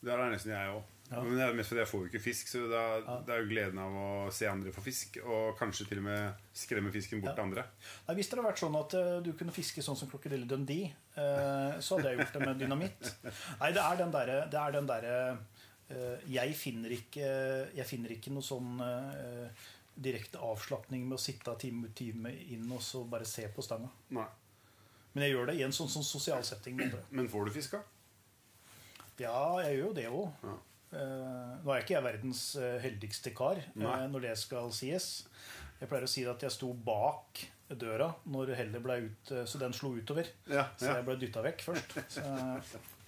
Det er nesten jeg òg. Men det er mest fordi jeg får jo ikke fisk. Så da, det er jo gleden av å se andre få fisk, og kanskje til og med skremme fisken bort Ja. til andre. Nei, Hvis det hadde vært sånn at eh, du kunne fiske sånn som krokodille Dundee, eh, så hadde jeg gjort det med dynamitt. Nei, det er den derre det eh, jeg, finner ikke, jeg finner ikke noe sånn eh, direkte avslapning med å sitte time ut time inn og så bare se på stanga. Nei. Men jeg gjør det i en sånn, sånn sosial setting. Men får du fiska? Ja, jeg gjør jo det òg. Ja. nå er ikke jeg verdens eh, heldigste kar eh, når det skal sies. Jeg pleier å si at jeg sto bak døra når hellet ble ut, eh, så den slo utover. Ja, Så jeg ble dytta vekk først. Så,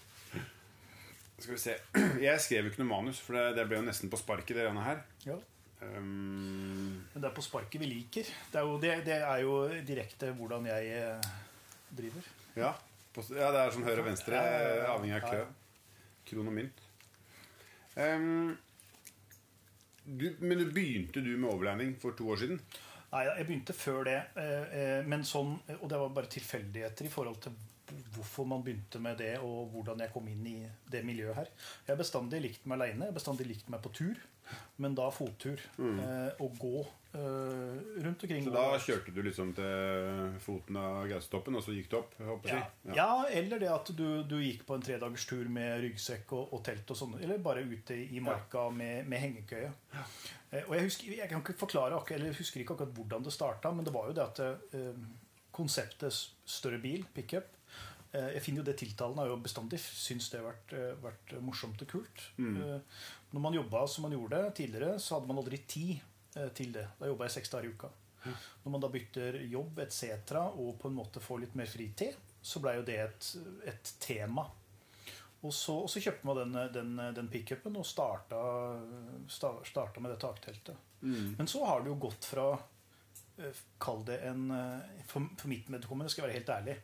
Skal vi se. Jeg skrev jo ikke noe manus, for det, det ble jo nesten på sparket, det her. ja. Um, Men det er på sparket vi liker. Det er jo, det, det er jo direkte hvordan jeg eh, driver. ja. På, ja, det er sånn høyre og venstre, avhengig av kø klø. Kron og mynt. Um, du, men du begynte du med overlanding for to år siden? Nei, jeg begynte før det. eh, eh, Men sånn, og det var bare tilfeldigheter i forhold til hvorfor man begynte med det, og hvordan jeg kom inn i det miljøet her. Jeg har bestandig likt meg aleine. Jeg bestandig likt meg på tur, men da fottur. Eh, og gå eh, rundt omkring. Mm. Så da kjørte du liksom til foten av Gaustoppen, og så gikk du opp? ja. si. ja, eller det at du, du gikk på en tredagers tur med ryggsekk og, og telt og sånn. Eller bare ute i marka med, med hengekøye. Eh, og jeg, husker, jeg kan ikke forklare eller husker ikke akkurat hvordan det starta, men det var jo det at eh, konseptet større bil, pickup eh, Jeg finner jo det tiltalende. Jeg har jo bestandig syntes det har vært, eh, vært morsomt og kult. Mm. når man jobba som man gjorde tidligere, så hadde man aldri tid eh, til det. Da jobba jeg seks dager i uka. Når man da bytter jobb etc. og på en måte får litt mer fritid, så blei jo det et, et tema. Og så, og så kjøpte man den, den, den pickupen og starta, starta med det takteltet. Men så har det jo gått fra eh, Kall det en eh, For, for mitt vedkommende skal jeg være helt ærlig.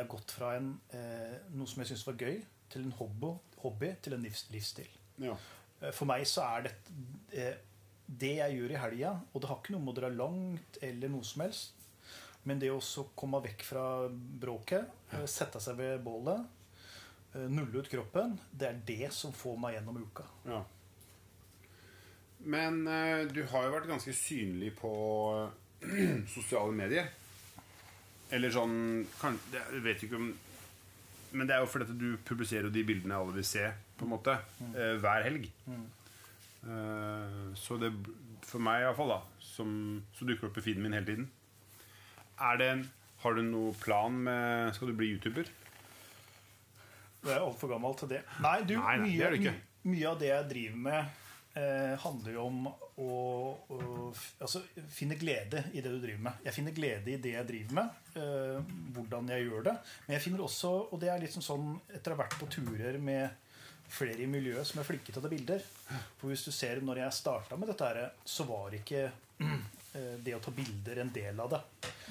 Det har gått fra en, eh, noe som jeg syns var gøy, til en hobby, hobby til en livs, livsstil. Ja. Eh, For meg så er det eh, det jeg gjør i helga, og det har ikke noe med å dra langt eller noe som helst, men det å komme vekk fra bråket, sette seg ved bålet, nulle ut kroppen, det er det som får meg gjennom uka. Ja. Men du har jo vært ganske synlig på sosiale medier. Eller sånn kan, Jeg vet ikke om Men det er jo fordi at du publiserer jo de bildene alle vil se, på en måte, eh, hver helg. Eh, så det For meg iallfall, da, som, så dukker det opp i feeden min hele tiden. Er det en, har du noen plan med Skal du bli YouTuber? Det er altfor gammel til det. Nei, du, Nei, nei, det mye, det ikke. mye av det jeg driver med, eh, handler jo om å, å altså, finne glede i det du driver med. Jeg finner glede i det jeg driver med, eh, hvordan jeg gjør det. Men jeg finner også, og det er liksom sånn etter å ha vært på turer med flere i miljøet som er flinke til å ta bilder For hvis du ser når jeg starta med dette, her, så var ikke eh, det å ta bilder en del av det.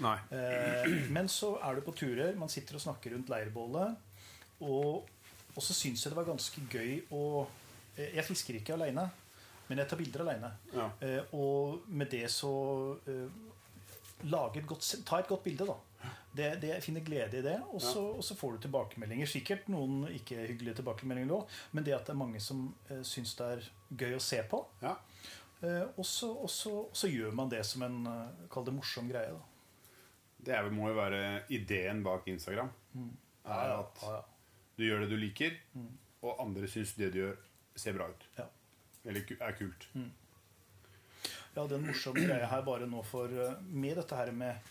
Nei. Eh, men så er du på turer, man sitter og snakker rundt leirbålet. Og, og så syns jeg det var ganske gøy å eh, Jeg fisker ikke aleine. Men jeg tar bilder aleine. Ja. Eh, og med det så eh, et godt, Ta et godt bilde, da. Det, det, jeg finner glede i det, og så, og så får du tilbakemeldinger. Sikkert noen ikke hyggelige tilbakemeldinger òg, men det at det er mange som eh, syns det er gøy å se på. Ja. Eh, og, så, og, så, og så gjør man det som en eh, Kall det morsom greie. da Det er, må jo være ideen bak Instagram. Er at ja, ja. du gjør det du liker, og andre syns det du gjør, ser bra ut. Ja. Eller er kult. Ja, den morsomme greia her bare nå for eh, Med dette her med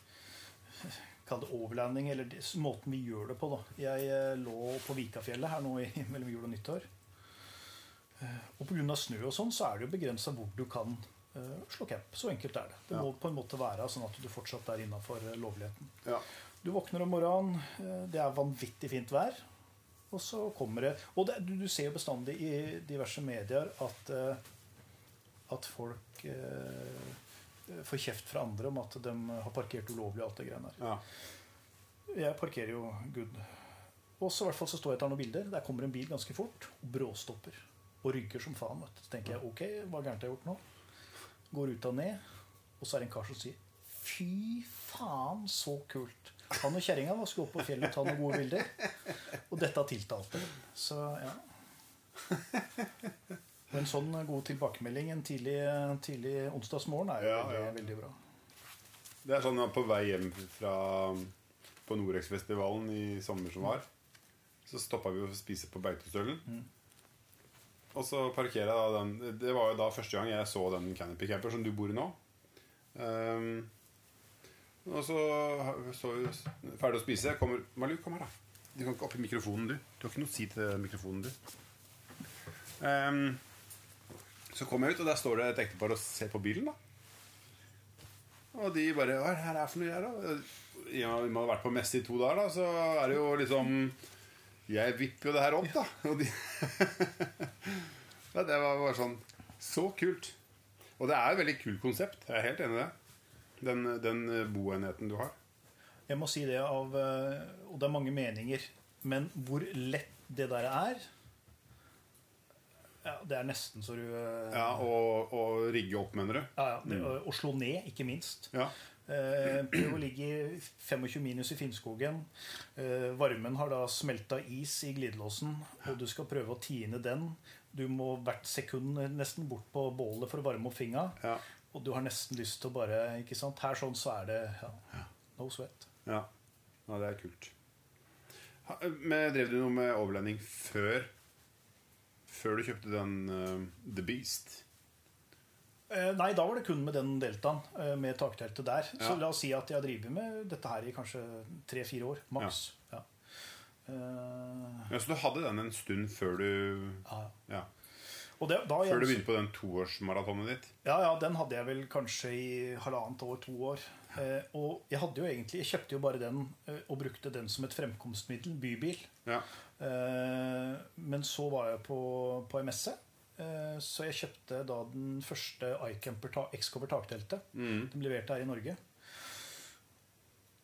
Kall det overlanding, eller måten vi gjør det på. da Jeg eh, lå på Vikafjellet her nå i, mellom jul og nyttår. Eh, Og pga. snø og sånn, så er det jo begrensa hvor du kan uh, slå camp. Så enkelt er det. Det Ja. må på en måte være sånn at du fortsatt er innafor lovligheten. Ja. Du våkner om morgenen, det er vanvittig fint vær. Og så kommer det Og det, du, ser jo bestandig i diverse medier at, eh, at folk eh, får kjeft fra andre om at de har parkert ulovlig og alt det greiene der. Ja. Jeg parkerer jo good. Og så i hvert fall så står jeg og tar noen bilder. Der kommer en bil ganske fort og bråstopper. Og rygger som faen. vet du. Så tenker jeg ok, hva gærent har jeg gjort nå? Går ut og ned, og så er det en kar som sier Fy faen, så kult. Han og kjerringa var skulle opp på fjellet og ta noen gode bilder. Og dette tiltalte. Så ja. Og en sånn god tilbakemelding en tidlig, tidlig onsdagsmorgen er jo Ja, veldig, ja. veldig bra. Det er sånn at på vei hjem fra På Norex-festivalen i sommer som var, så stoppa vi å spise på Beitostølen. Og så parkerer jeg da den Det var jo da første gang jeg så den Canopy Camper som du bor i nå. Ehm, og så, så vi ferdig å spise. Kommer Malu, kom her, da. Du kan ikke opp i mikrofonen, du. Du har ikke noe å si til mikrofonen, du. Um, så kommer jeg ut, og der står det et ektepar og ser på bilen. da og de bare Hva er det her er for noe? Her, da? Ja, vi må ha vært på messe i to dager, da, så er det jo liksom Jeg vipper jo det her opp, da. Og de ja, det var bare sånn Så kult. Og det er et veldig kult konsept. Jeg er helt enig i det. Den, den boenheten du har. Jeg må si det av eh, Og det er mange meninger. Men hvor lett det der er ja, Det er nesten så du eh, Ja, Og, og rigge opp, mener du? ja, ja, det, Å slå ned, ikke minst. Ja. Eh, Prøv å ligge 25 minus i Finnskogen. Eh, varmen har da smelta is i glidelåsen, og du skal prøve å tine den. Du må hvert sekund nesten bort på bålet for å varme opp fingra. Ja. Og du har nesten lyst til å bare ikke sant? Her sånn så er det ja, no sweat. Ja. ja, det er kult. Ha, men Drev du noe med overlanding før Før du kjøpte den uh, The Beast? Eh, nei, da var det kun med den deltaen, eh, med takteltet der. Så la oss si at jeg har drevet med dette her i kanskje tre-fire år, maks. Ja. Eh, Ja, Så du hadde den en stund før du ja. Ja, det, da Før du begynte på den toårsmaratonet ditt? Ja, ja, den hadde jeg vel kanskje i halvannet år, to år. Eh, og jeg hadde jo egentlig, jeg kjøpte jo bare den eh, og brukte den som et fremkomstmiddel, bybil. Ja. Eh, men så var jeg på, på messe, eh, så jeg kjøpte da den første iCamper ta- X-Cover takteltet. Mm. De leverte her i Norge.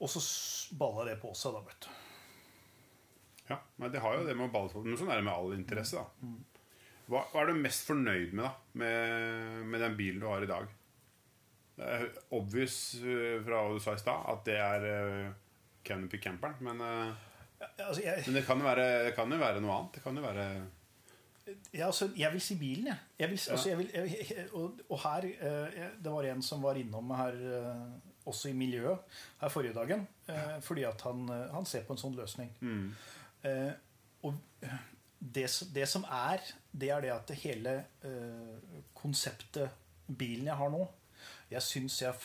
Og så balla det på seg, da, vet du. ja. Men det har jo det med å balle på Men sånn er det med all interesse, da. Hva, hva er du mest fornøyd med da med, med den bilen du har i dag? Det er obvious eh, fra hva du sa i stad, at det er uh, Canopy Camperen. Men, uh, Ja, Altså, jeg, men det, kan være, det kan jo være noe annet. Det kan jo være Ja, altså, jeg vil si bilen, jeg. jeg, vil, altså, jeg, vil, og, og her uh, Det var en som var innom her også i miljøet her forrige dagen. fordi at han, han ser på en sånn løsning. Eh, og det, det som er, det er det at det hele eh, konseptet bilen jeg har nå Jeg syns jeg har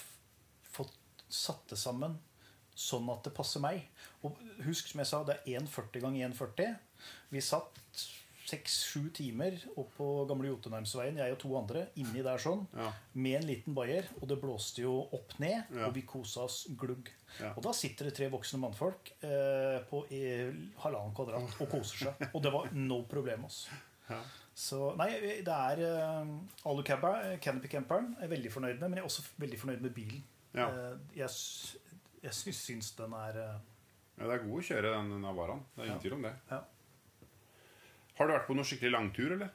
fått satt det sammen sånn at det passer meg. Og husk, som jeg sa, det er 1,40 ganger 1,40. Vi satt seks-sju timer opp på gamle Jotunheimsveien, jeg og to andre, inni der sånn, Ja. med en liten bayer. Og det blåste jo opp ned, Ja. og vi kosa oss glugg. Ja. Og da sitter det tre voksne mannfolk eh, på halvannen kvadrat og koser seg. Og det var no problem. Altså. Så nei, det er uh, Alucabba, Canopy Camperen, er jeg veldig fornøyd med. Men jeg er også veldig fornøyd med bilen. Ja. Uh, jeg jeg sy- syns den er uh, ja, det er god å kjøre den Navaraen. Det er ingen tvil om det. Ja. Har du vært på noe skikkelig langtur, eller?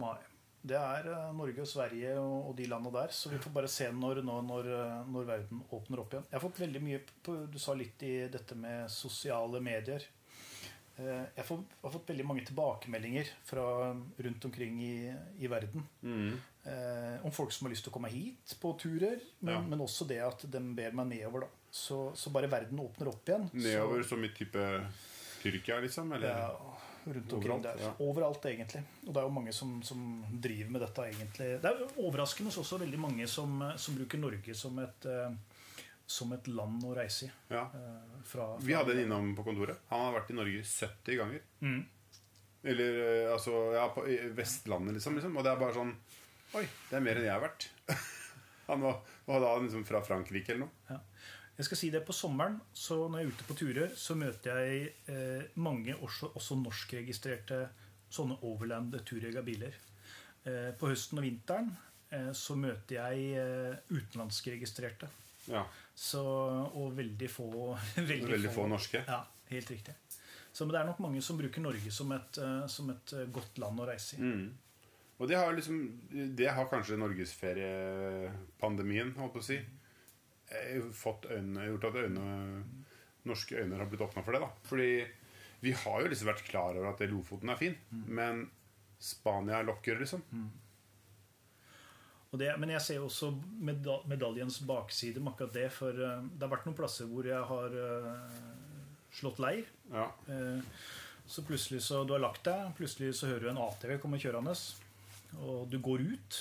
Nei. Det er eh, Norge og Sverige og, de landene der. Så vi får bare se når, når, når, eh, når verden åpner opp igjen. Jeg har fått veldig mye på, Du sa litt i dette med sosiale medier. Eh, Jeg får, har fått veldig mange tilbakemeldinger fra rundt omkring i, i verden. Eh, om folk som har lyst til å komme hit på turer, men, Ja. men også det at de ber meg nedover. da Så, så bare verden åpner opp igjen. Nedover så, som i type Tyrkia, liksom? Eller? ja, rundt omkring Overalt, der. ja. Overalt, egentlig. Og det er jo mange som, som driver med dette, egentlig. Det er overraskende også veldig mange som, som bruker Norge som et, eh, som et land å reise i. Ja. eh, Fra, Vi hadde en innom på kontoret. Han har vært i Norge 70 ganger. Mm. Eller eh, altså Ja, på Vestlandet, liksom, liksom. Og det er bare sånn Oi, det er mer enn jeg har vært. Han var, var da liksom fra Frankrike eller noe. Jeg skal si det På sommeren så når jeg er ute på turer, så møter jeg eh, mange også, også norskregistrerte sånne overland turjegerbiler. Eh, på høsten og vinteren eh, så møter jeg eh, utenlandskregistrerte. Ja. Så, og veldig få Veldig, Veldig få norske. Ja, helt riktig. Så men det er nok mange som bruker Norge som et, eh, som et eh, godt land å reise i. Mm. Og det har liksom Det har kanskje norgesferiepandemien, holdt på å si, eh, fått gjort at øynene, norske øyne har blitt åpna for det. da Fordi vi har jo liksom vært klar over at Lofoten er fin, men Spania lokker, liksom. Og det, men jeg ser jo også meda medaljens bakside med akkurat det. For eh, det har vært noen plasser hvor jeg har eh, slått leir. Ja. Eh, så plutselig så du har lagt deg, plutselig så hører du en ATV komme kjørende. Og du går ut,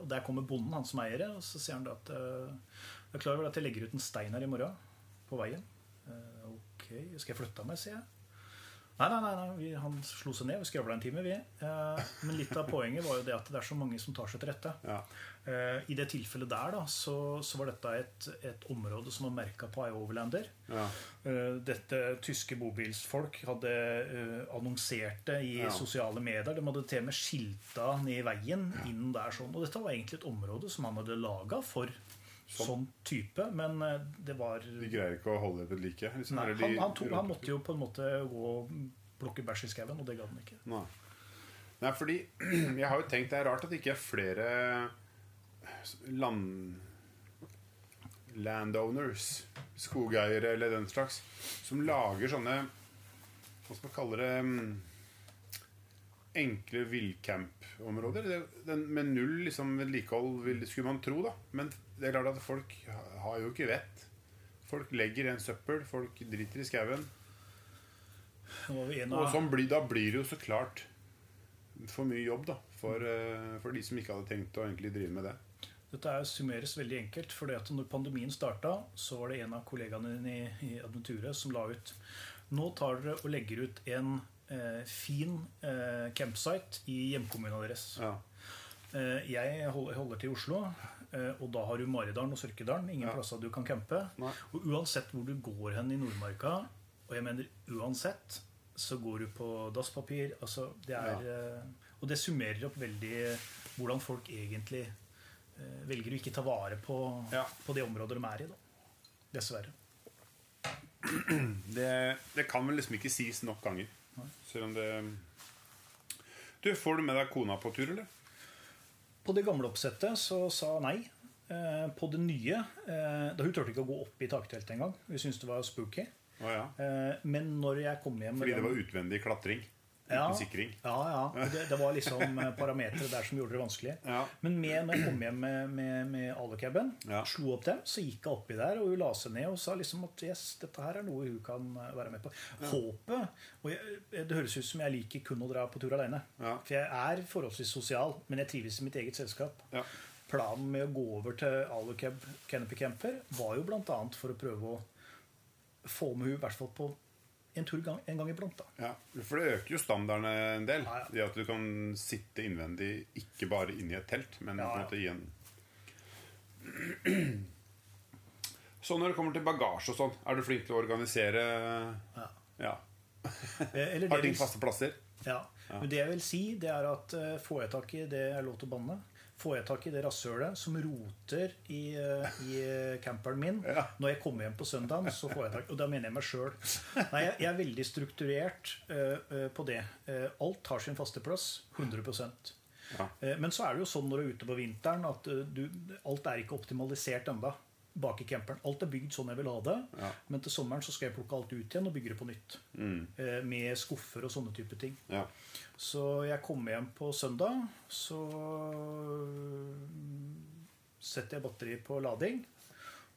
og der kommer bonden, han som eier det. Og så sier han at jeg er klar over at jeg legger ut en stein her i morgen på veien. Ok, skal jeg flytte meg, sier jeg. Nei, nei, nei, nei vi, han slo seg ned. Vi skravla en time, vi. Eh, men litt av poenget var jo det at det er så mange som tar seg til rette. Ja. Eh, I det tilfellet der da, så, så var dette et, et område som var merka på iOverlander. Ja. Eh, Dette tyske bobilsfolk hadde annonsert det i Ja. sosiale medier. De hadde til og med skilta ned i veien inn der. sånn. Og dette var egentlig et område som han hadde laga for sånn. type, men eh, det var De greier ikke å holde det ved like. Liksom. Nei, han, han, tok, han måtte jo på en måte gå og plukke bæsj i skauen, og det gadd han ikke. Nei. Nei, fordi jeg har jo tenkt det er rart at det ikke er flere land... Landowners, skogeiere eller den slags, som lager sånne Hva skal man kalle det mm, Enkle villcamp-områder. Med null liksom, vedlikehold, skulle man tro, da. Men det er klart at folk har jo ikke vett. Folk legger igjen søppel, folk driter i skauen. Og sånn blir, da blir det jo så klart for mye jobb da for, eh, for de som ikke hadde tenkt å egentlig drive med det. Dette er summeres veldig enkelt. For at når pandemien starta, så var det en av kollegaene dine i, i Adventure som la ut Nå tar dere og legger ut en eh, fin eh, campsite i hjemkommunen deres. Ja. Eh, jeg holder, holder til i Oslo, og da har du Maridalen og Sørkedalen. Ingen Ja. plasser du kan campe. Nei. Og uansett hvor du går hen i Nordmarka, og jeg mener uansett, så går du på dasspapir. Altså, det er, ja. og det summerer opp veldig hvordan folk egentlig eh, velger å ikke ta vare på, Ja. på det området de er i. Da. Dessverre. Det, det kan vel liksom ikke sies nok ganger. Selv om det Du, får du med deg kona på tur, eller? På det gamle oppsettet så sa nei. Eh, på det nye eh, da Hun turte ikke å gå opp i takteltet engang. Hun syntes det var spooky. Oh, ja. Eh, men når jeg kom hjem Fordi det var utvendig klatring. Ja. Uten sikring. Ja, ja. Det, det var liksom eh, parametere der som gjorde det vanskelig. Ja. Men med, når jeg kom hjem med, med, med alucaben, Ja. slo opp dem, så gikk jeg oppi der, og hun la seg ned og sa liksom at yes, dette her er noe hun kan eh, være med på. Håpet og jeg, Det høres ut som jeg liker kun å dra på tur alene. Ja. For jeg er forholdsvis sosial, men jeg trives i mitt eget selskap. Ja. Planen med å gå over til alucab canopy camper var jo bl.a. for å prøve å få med hun i hvert fall på en tur gang, en gang iblant. da. Ja, For det øker jo standardene en del. Ja, ja. Det at du kan sitte innvendig, ikke bare inni et telt, men Ja, på en måte i en Så når det kommer til bagasje og sånn, er du flink til å organisere Ja. Ja. Eh, Eller Har ting faste plasser? Ja. Men det jeg vil si, det er at eh, får jeg tak i det er lov til å banne, får jeg tak i det rasshølet som roter i, eh, i eh, camperen min Ja. når jeg kommer hjem på søndagen, så får jeg tak Og da mener jeg meg sjøl. Nei, jeg, jeg er veldig strukturert eh, på det. Uh, alt har sin faste plass. 100 Ja. Men så er det jo sånn når du er ute på vinteren, at du, alt er ikke optimalisert enda bak i camperen. Alt er bygd sånn jeg vil ha det, Ja. men til sommeren så skal jeg plukke alt ut igjen og bygge det på nytt. Eh, Med skuffer og sånne type ting. Ja. Så jeg kommer hjem på søndag, så setter jeg batteriet på lading.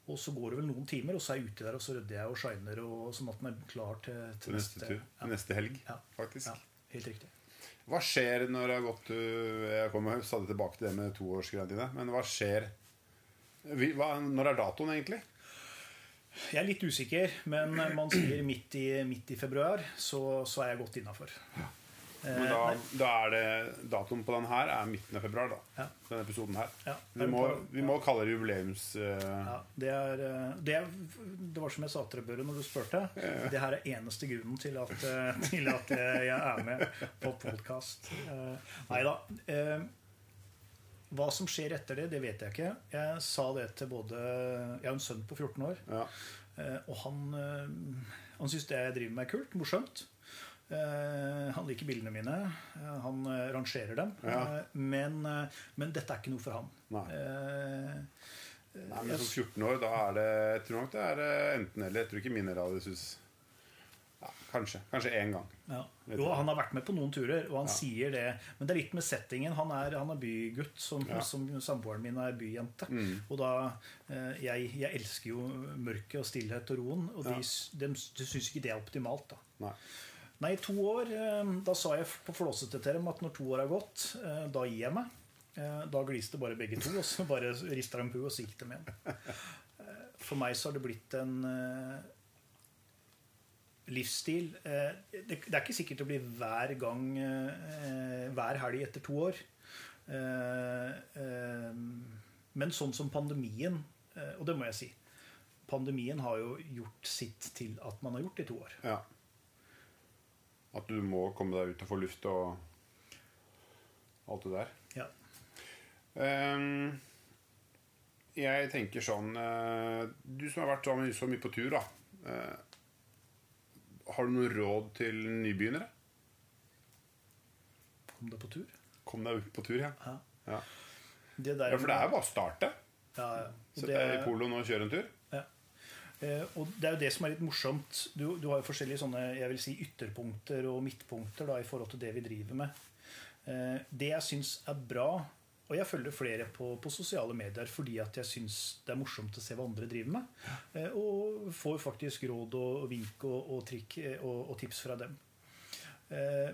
Og så går det vel noen timer, og så er jeg ute der, og så rydder jeg og shiner, og sånn at den er klar til, til neste, neste. Ja. Neste helg, Ja. faktisk. Ja, helt riktig. Hva skjer når det har gått uh, Jeg kommer stadig tilbake til det med toårsgreiene dine. Men hva skjer hva, Når er datoen, egentlig? Jeg er litt usikker, men man sier midt i, midt i februar, så, så er jeg godt innafor. Men da, da er det Datoen på den her er midten av februar. da Ja. Denne episoden her. Ja. Vi, må, vi må kalle det jubileums... uh, Ja, det, er, eh, det, er, det var som jeg sa til deg, Børre, når du spurte. Det her er eneste grunnen til at, eh, til at jeg er med på podkast. Nei da. Hva som skjer etter det, det vet jeg ikke. Jeg sa det til både Jeg har en sønn på 14 år, ja. eh, og han, eh, han syns det jeg driver med, er kult. Morsomt. Eh, Han liker bildene mine. Han rangerer dem. Ja. Men, men dette er ikke noe for han. Nei. Eh, Nei, men som 14 år, da er det Jeg tror nok det er enten eller. Jeg tror ikke min radius ja, Kanskje. Kanskje én gang. Ja. Jo, han har vært med på noen turer, og han sier det. Men det er litt med settingen. Han er, han er bygutt, som, Ja. som samboeren min er byjente. Mm. Og da eh, jeg, jeg elsker jo mørket og stillhet og roen, og de, Ja. de, de syns ikke det er optimalt. da. Nei. Nei, to år eh, Da sa jeg på flåsete til dem at når to år er gått, eh, da gir jeg meg. Da gliste bare begge to, og så bare rista de på, og så gikk de igjen. For meg så har det blitt en livsstil. Eh, Det, er ikke sikkert det blir hver gang eh, hver helg etter to år. Eh, Men sånn som pandemien, og det må jeg si Pandemien har jo gjort sitt til at man har gjort det i to år. Ja. At du må komme deg ut og få luft og alt det der. Ja. Ehm, jeg tenker sånn Du som har vært så så mye på tur, da. Har du noe råd til nybegynnere? Kom deg på tur. Kom deg på tur, ja. Ja. Ja, Det der, ja For det er jo bare å starte. ja, ja. Sett deg i poloen og kjøre en tur. ja. Eh, og det er jo det som er litt morsomt. Du, du har jo forskjellige sånne jeg vil si, ytterpunkter og midtpunkter da, i forhold til det vi driver med. Eh, det jeg syns er bra Og jeg følger flere på, på sosiale medier fordi at jeg syns det er morsomt å se hva andre driver med. Eh, og får faktisk råd og, vink og, og trikk eh, og, og tips fra dem. Eh,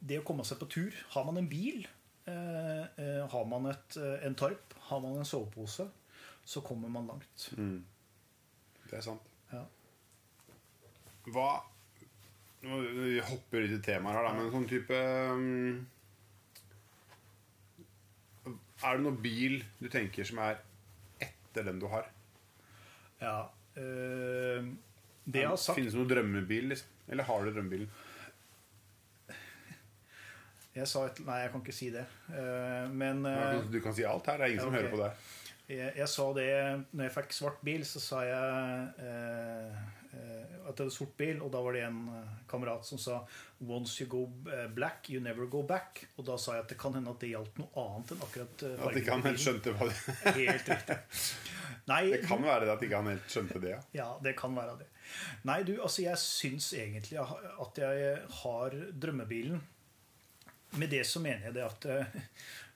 det å komme seg på tur Har man en bil, har man et, en tarp, har man en sovepose, så kommer man langt. Det er sant. Ja. Hva vi hopper litt i temaet her, da, men sånn type um, Er det noen bil du tenker som er etter den du har? Ja. øh, det jeg har sagt Finnes det noen drømmebil, liksom? Eller har du drømmebilen? jeg sa et, Nei, jeg kan ikke si det. Eh, men eh, Du kan si alt her. Det er ingen som ok. hører på deg. jeg, jeg sa det når jeg fikk svart bil, så sa jeg eh, at det var sort bil, og da var det en eh, kamerat som sa 'Once you go eh, black, you never go back'. Og da sa jeg at det kan hende at det gjaldt noe annet enn akkurat eh, At ikke han helt skjønte hva det Helt riktig. Nei, Det kan være det at ikke han helt skjønte det. Ja. Ja, det kan være det. Nei, du, altså jeg syns egentlig at jeg har drømmebilen. Med det så mener jeg det at eh,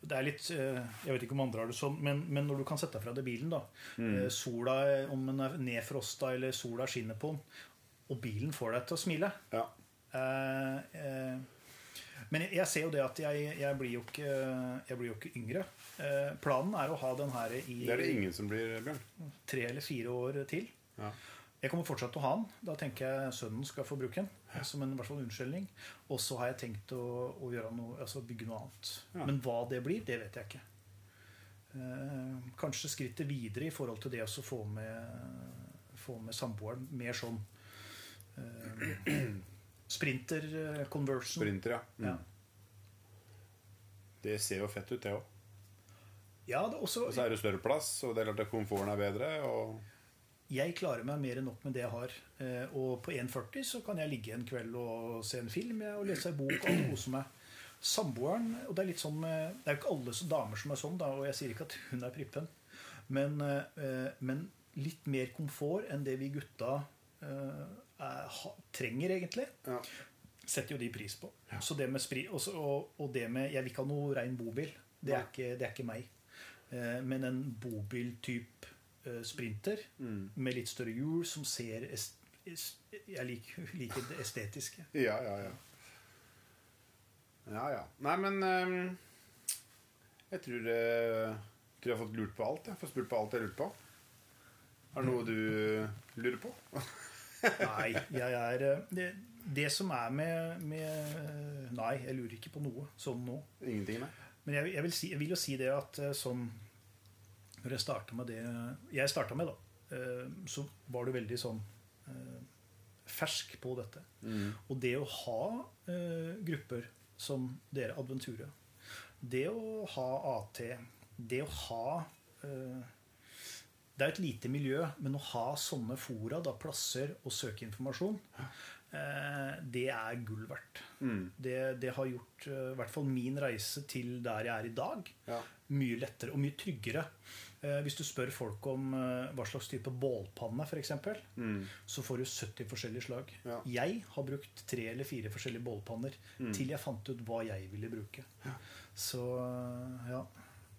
det er litt eh, Jeg vet ikke om andre har det sånn, men, men når du kan sette deg fra deg bilen, da mm. Sola, om den er nedfrosta eller sola skinner på den, og bilen får deg til å smile Ja. Eh, eh, men jeg ser jo det at jeg, jeg, blir, jo ikke, jeg blir jo ikke yngre. Eh, planen er å ha den her i Det er det ingen som blir, Bjørn. tre eller fire år til. Ja. Jeg kommer fortsatt til å ha den. Da tenker jeg sønnen skal få bruke den. Som en i hvert fall unnskyldning. Og så har jeg tenkt å, å noe, altså bygge noe annet. Ja. Men hva det blir, det vet jeg ikke. Eh, kanskje skrittet videre i forhold til det å få med, få med samboeren. Mer sånn eh, sprinter eh, conversion. Sprinter, ja. Mm. Ja. Det ser jo fett ut, det òg. Ja, også, Og så er det større plass, og det er klart at komforten er bedre. Og jeg klarer meg mer enn nok med det jeg har. Eh, og på 1,40 så kan jeg ligge en kveld og se en film og lese en bok og kose meg. Samboeren Og det er litt sånn Det er jo ikke alle damer som er sånn, da, og jeg sier ikke at hun er prippen. Men, eh, men litt mer komfort enn det vi gutta eh, er, trenger, egentlig. Ja. Setter jo de pris på. Så det med spri, og, og det med Jeg vil ikke ha noe rein bobil. Det er ikke, det er ikke meg. Eh, men en bobil-type eh, mm. med litt større hjul som ser Jeg liker, liker det estetiske. Ja, ja, ja. Ja, ja. Nei, men um, Jeg tror, eh, tror jeg har fått lurt på alt. Jeg får spurt på alt jeg lurte på. Er det noe du lurer på? Nei, jeg er Det, det som er med, med Nei, jeg lurer ikke på noe sånn nå. Ingenting, nei? Men jeg, jeg, vil si, jeg vil jo si det at sånn Når jeg starta med det jeg starta med, da, eh, så var du veldig sånn eh, fersk på dette. Og det å ha eh, grupper som dere, Adventure, det å ha AT, det å ha det er et lite miljø, men å ha sånne fora, da, plasser å søke informasjon, det er gull verdt. Det, det har gjort eh, i hvert fall min reise til der jeg er i dag, Ja. mye lettere og mye tryggere. Eh, hvis du spør folk om eh, hva slags type bålpanne, f.eks., så får du 70 forskjellige slag. Ja. Jeg har brukt tre eller fire forskjellige bålpanner til jeg fant ut hva jeg ville bruke. Så eh, ja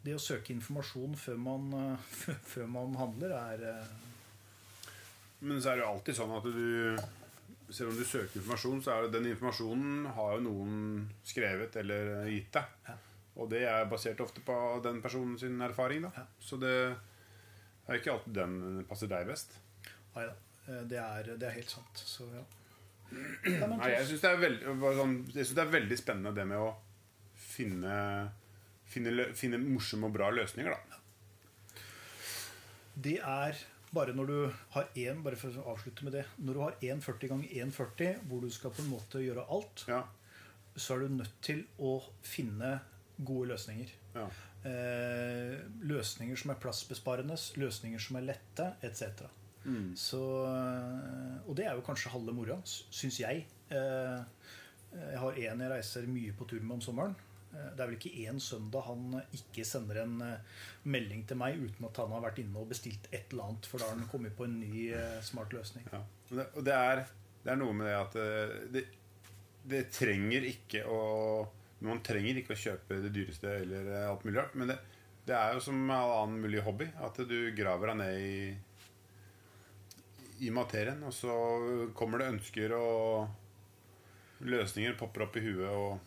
Det å søke informasjon før man, eh, før man handler, er eh, Men så er det jo alltid sånn at du Selv om du søker informasjon, så er det den informasjonen har jo noen skrevet eller gitt deg. Ja. Og det er basert ofte på den personens erfaring. Ja. Så det er ikke alltid den passer deg best. Nei da. eh, Det er, det er helt sant. Så ja. Nei, jeg syns det, sånn, det er veldig spennende det med å finne, finne, finne morsomme og bra løsninger. da det er bare når du har én bare for å avslutte med det, når du har 1,40 ganger 1,40 hvor du skal på en måte gjøre alt, Ja, så er du nødt til å finne gode løsninger. ja. Eh, løsninger som er plassbesparende, løsninger som er lette, etc. Så, eh, og det er jo kanskje halve moroa, syns jeg. Eh, jeg har en jeg reiser mye på tur med om sommeren. Eh, Det er vel ikke én søndag han ikke sender en eh, melding til meg uten at han har vært inne og bestilt et eller annet, for da har han kommet på en ny eh, smart løsning. Ja. Og det, er, det er noe med det at det, det trenger ikke å Man trenger ikke å kjøpe det dyreste eller alt mulig rart. Men det, det er jo som all annen mulig hobby. At du graver deg ned i, i materien, og så kommer det ønsker og løsninger popper opp i huet. Og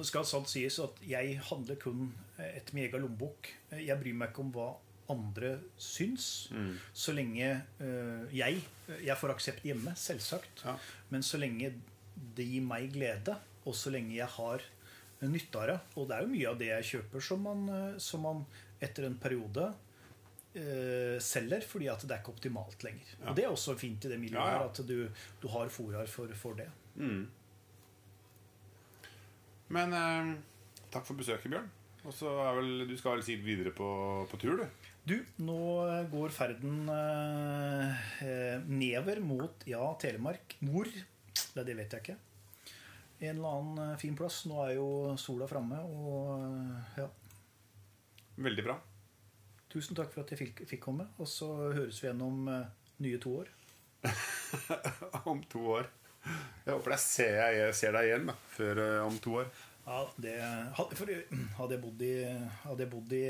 det skal sant sies at jeg handler kun etter min egen lommebok. Jeg bryr meg ikke om hva andre syns, så lenge eh, jeg Jeg får aksept hjemme, selvsagt. Ja. Men så lenge det gir meg glede, og så lenge jeg har nytte av det Og det er jo mye av det jeg kjøper som man, eh, som man etter en periode eh, selger fordi at det er ikke optimalt lenger. Og det er også fint i det miljøet Ja, ja. at du, du har forar for, for det. Men eh, takk for besøket, Bjørn. Og så er vel, Du skal vel sikkert videre på, på tur, du? Du, nå går ferden eh, eh, nedover mot ja, Telemark. Hvor? Det, det vet jeg ikke. En eller annen eh, fin plass. Nå er jo sola framme, og eh, ja. Veldig bra. Tusen takk for at jeg fikk, fikk komme. Og så høres vi igjen om eh, nye to år. om to år. Jeg håper jeg ser, jeg ser deg igjen da, før eh, om to år. Ja, det, hadde jeg bodd i, hadde jeg bodd i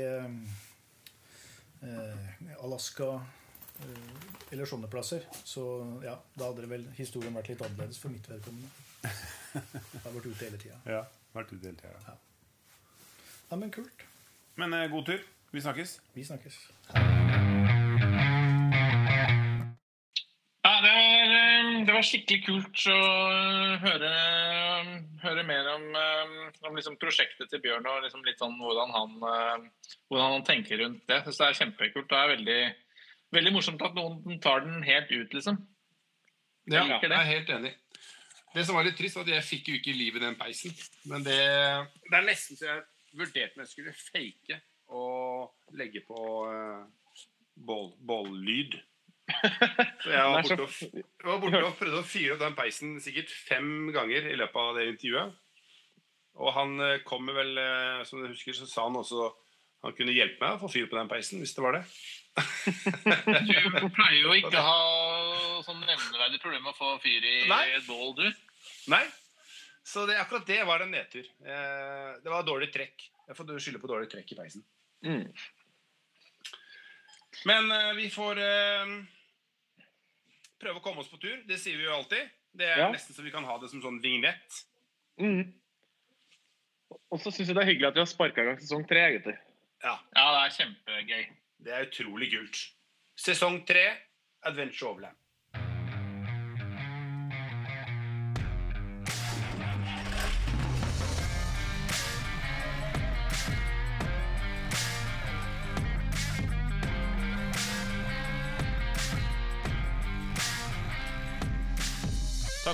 eh, Alaska eh, eller sånne plasser, så ja, da hadde det vel historien vært litt annerledes for mitt vedkommende. Jeg har vært ute hele tida. Ja, vært ute hele tiden, ja. Ja, men kult. Men eh, god tur. Vi snakkes. Vi snakkes. Det var skikkelig kult å høre, høre mer om, eh, om liksom prosjektet til Bjørn og liksom litt sånn hvordan han, hvordan han tenker rundt det. Jeg synes det er kjempekult. Det er veldig, veldig morsomt at noen tar den helt ut, liksom. Ja, Jeg liker jeg er helt enig. Det som var litt trist, var at jeg fikk jo ikke liv i den peisen. Men det, det er nesten så jeg vurderte om jeg skulle fake og legge på uh, bål, bållyd. Så jeg var borte, og, var borte og prøvde å fyre opp den peisen sikkert fem ganger i løpet av det intervjuet. Og han eh, kommer vel, eh, som du husker, så sa han også han kunne hjelpe meg å få fyr på den peisen, hvis det var det. Du pleier jo ikke å ha sånn nevneverdig problem med å få fyr i Nei. et bål, du. Nei. Så det, akkurat det var en nedtur. Eh, det var dårlig trekk. Jeg får skylde på dårlig trekk i peisen. Mm. Men vi får prøve å komme oss på tur. Det sier vi jo alltid. Det er Ja. nesten så vi kan ha det som sånn vignett. Mm. Og så syns jeg det er hyggelig at vi har sparka i gang sesong tre, egentlig. Ja, Ja, det er kjempegøy. det er utrolig kult. Sesong tre, Adventure Overland.